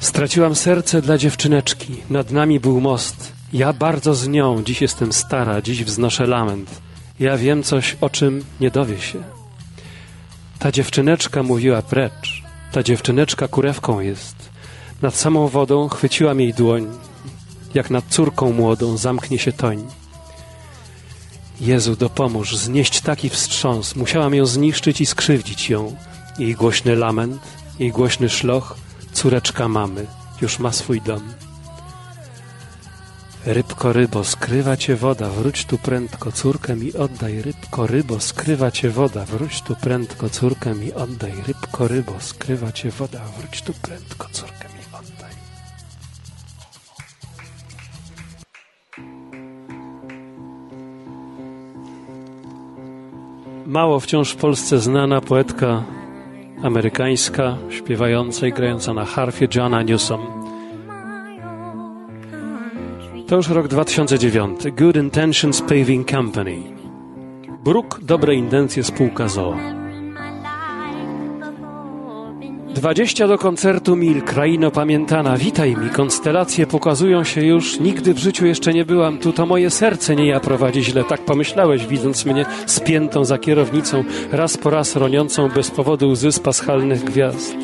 Straciłam serce dla dziewczyneczki, nad nami był most. Ja bardzo z nią, dziś jestem stara, dziś wznoszę lament. Ja wiem coś, o czym nie dowie się. Ta dziewczyneczka mówiła precz, ta dziewczyneczka kurewką jest. Nad samą wodą chwyciłam jej dłoń, jak nad córką młodą zamknie się toń. Jezu, dopomóż, znieść taki wstrząs. Musiałam ją zniszczyć i skrzywdzić ją. Jej głośny lament, jej głośny szloch, córeczka mamy, już ma swój dom. Rybko, rybo, skrywa cię woda, wróć tu prędko, córkę mi oddaj. Rybko, rybo, skrywa cię woda, wróć tu prędko, córkę mi oddaj. Rybko, rybo, skrywa cię woda, wróć tu prędko, córkę mi Mało wciąż w Polsce znana poetka amerykańska, śpiewająca i grająca na harfie Johna Newsom. To już rok 2009. Good Intentions Paving Company. Bruk, dobre intencje, spółka ZOO. 20 do koncertu mil, kraino pamiętana, witaj mi, konstelacje pokazują się już, nigdy w życiu jeszcze nie byłam tu, to moje serce nie ja prowadzi źle, tak pomyślałeś, widząc mnie spiętą za kierownicą, raz po raz roniącą bez powodu łzy z paschalnych gwiazd.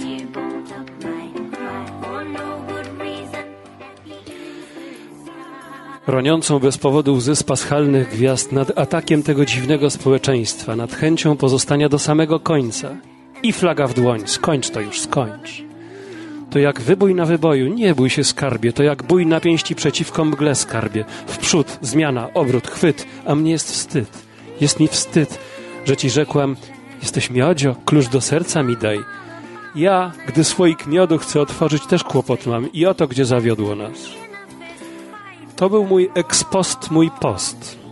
Roniącą bez powodu łzy z paschalnych gwiazd nad atakiem tego dziwnego społeczeństwa, nad chęcią pozostania do samego końca. I flaga w dłoń, skończ to już, skończ. To jak wybój na wyboju, nie bój się skarbie, to jak bój na pięści przeciwko mgle skarbie. W przód, zmiana, obrót, chwyt, a mnie jest wstyd. Jest mi wstyd, że ci rzekłam, jesteś miodzio, klucz do serca mi daj. Ja, gdy słoik miodu chcę otworzyć, też kłopot mam i oto gdzie zawiodło nas. To był mój ekspost, mój post.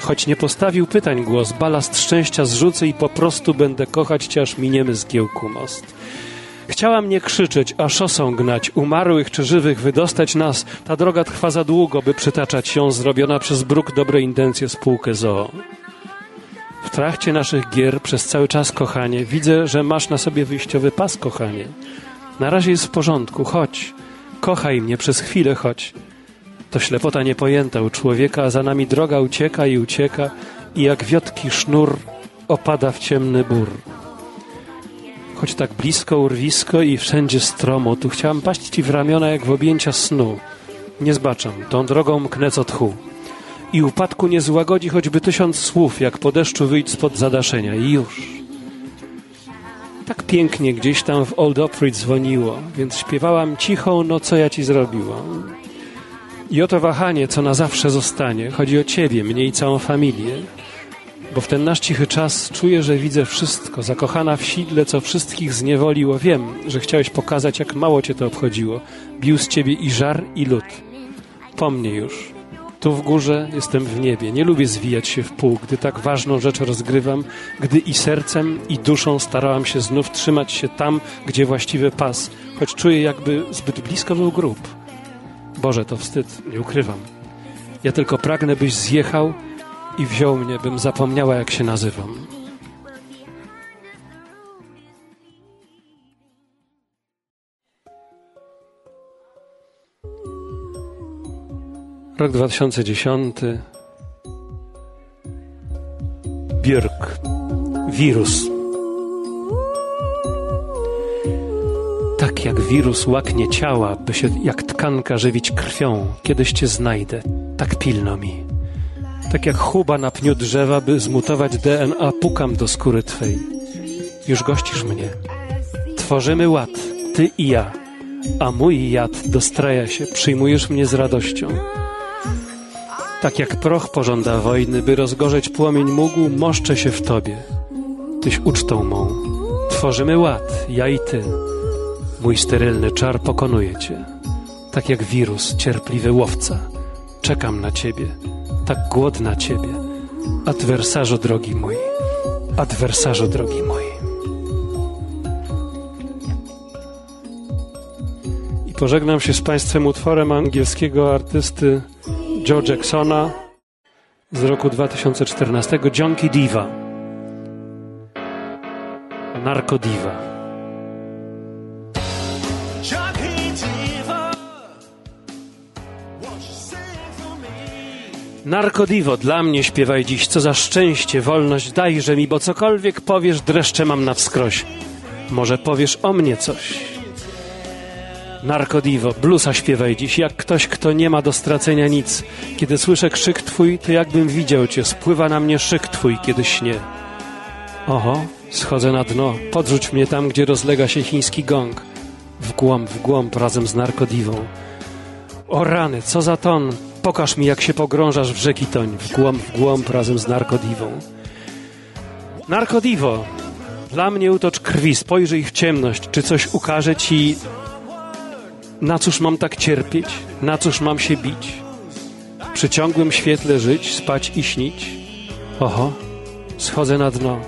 Choć nie postawił pytań głos, balast szczęścia zrzucę i po prostu będę kochać cię, aż miniemy zgiełku most. Chciałam nie krzyczeć, a szosą gnać, umarłych czy żywych wydostać nas. Ta droga trwa za długo, by przytaczać ją, zrobiona przez bruk dobre intencje spółkę zoo. W trakcie naszych gier przez cały czas, kochanie, widzę, że masz na sobie wyjściowy pas, kochanie. Na razie jest w porządku, chodź. Kochaj mnie przez chwilę, chodź. To ślepota niepojęta u człowieka, a za nami droga ucieka i ucieka i jak wiotki sznur opada w ciemny bór. Choć tak blisko urwisko i wszędzie stromo, tu chciałam paść ci w ramiona jak w objęcia snu. Nie zbaczam, tą drogą mknę co tchu. I upadku nie złagodzi choćby tysiąc słów, jak po deszczu wyjdź spod zadaszenia i już. Tak pięknie gdzieś tam w Old Opry dzwoniło, więc śpiewałam cichą, no co ja ci zrobiłam. I oto wahanie, co na zawsze zostanie. Chodzi o ciebie, mnie i całą familię. Bo w ten nasz cichy czas czuję, że widzę wszystko. Zakochana w sidle, co wszystkich zniewoliło. Wiem, że chciałeś pokazać, jak mało cię to obchodziło. Bił z ciebie i żar, i lód. Po mnie już. Tu w górze jestem w niebie. Nie lubię zwijać się w pół, gdy tak ważną rzecz rozgrywam, gdy i sercem, i duszą starałam się znów trzymać się tam, gdzie właściwy pas, choć czuję, jakby zbyt blisko był grób. Boże, to wstyd, nie ukrywam. Ja tylko pragnę, byś zjechał i wziął mnie, bym zapomniała, jak się nazywam. Rok 2010. Björk. Wirus. Tak jak wirus łaknie ciała, by się jak tkanka żywić krwią, kiedyś cię znajdę, tak pilno mi. Tak jak chuba na pniu drzewa, by zmutować DNA, pukam do skóry twej. Już gościsz mnie. Tworzymy ład, ty i ja, a mój jad dostraja się, przyjmujesz mnie z radością. Tak jak proch pożąda wojny, by rozgorzeć płomień mógł, moszczę się w tobie. Tyś ucztą mą. Tworzymy ład, ja i ty. Mój sterylny czar pokonuje cię. Tak jak wirus, cierpliwy łowca. Czekam na ciebie, tak głodna ciebie. Adwersarzu drogi mój, adwersarzu drogi mój. I pożegnam się z Państwem utworem angielskiego artysty Joe Jacksona z roku 2014, Junkie Diva. Narko Narkodiwo, dla mnie śpiewaj dziś, co za szczęście, wolność dajże mi, bo cokolwiek powiesz, dreszcze mam na wskroś. Może powiesz o mnie coś. Narkodiwo, blusa śpiewaj dziś, jak ktoś, kto nie ma do stracenia nic. Kiedy słyszę krzyk twój, to jakbym widział cię, spływa na mnie szyk twój, kiedy śnie. Oho, schodzę na dno, podrzuć mnie tam, gdzie rozlega się chiński gong. W głąb, w głąb, razem z narkodiwą. O rany, co za ton, Pokaż mi, jak się pogrążasz w rzeki toń, w głąb, w głąb razem z narkodiwą. Narkodiwo, dla mnie utocz krwi, spojrzyj w ciemność, czy coś ukaże ci, na cóż mam tak cierpieć, na cóż mam się bić? Przy ciągłym świetle żyć, spać i śnić? Oho, schodzę na dno.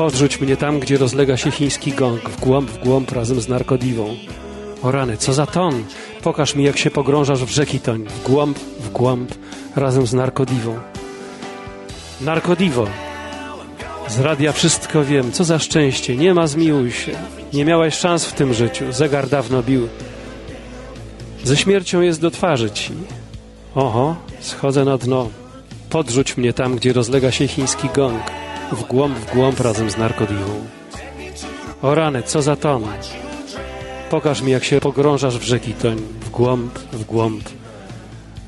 Podrzuć mnie tam, gdzie rozlega się chiński gong, w głąb, w głąb razem z narkodiwą. O rany, co za ton! Pokaż mi, jak się pogrążasz w rzeki toń, w głąb, w głąb, razem z narkodiwą. Narkodiwo! Z radia wszystko wiem, co za szczęście, nie ma zmiłuj się. Nie miałaś szans w tym życiu, zegar dawno bił. Ze śmiercią jest do twarzy ci. Oho, schodzę na dno. Podrzuć mnie tam, gdzie rozlega się chiński gong. W głąb, w głąb razem z narkodiwą. O rany, co za ton! Pokaż mi, jak się pogrążasz w rzeki toń, w głąb, w głąb,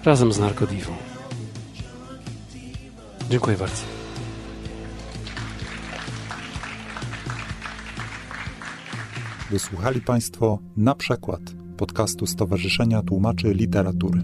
razem z narkodiwą. Dziękuję bardzo. Wysłuchali Państwo na przykład podcastu Stowarzyszenia Tłumaczy Literatury.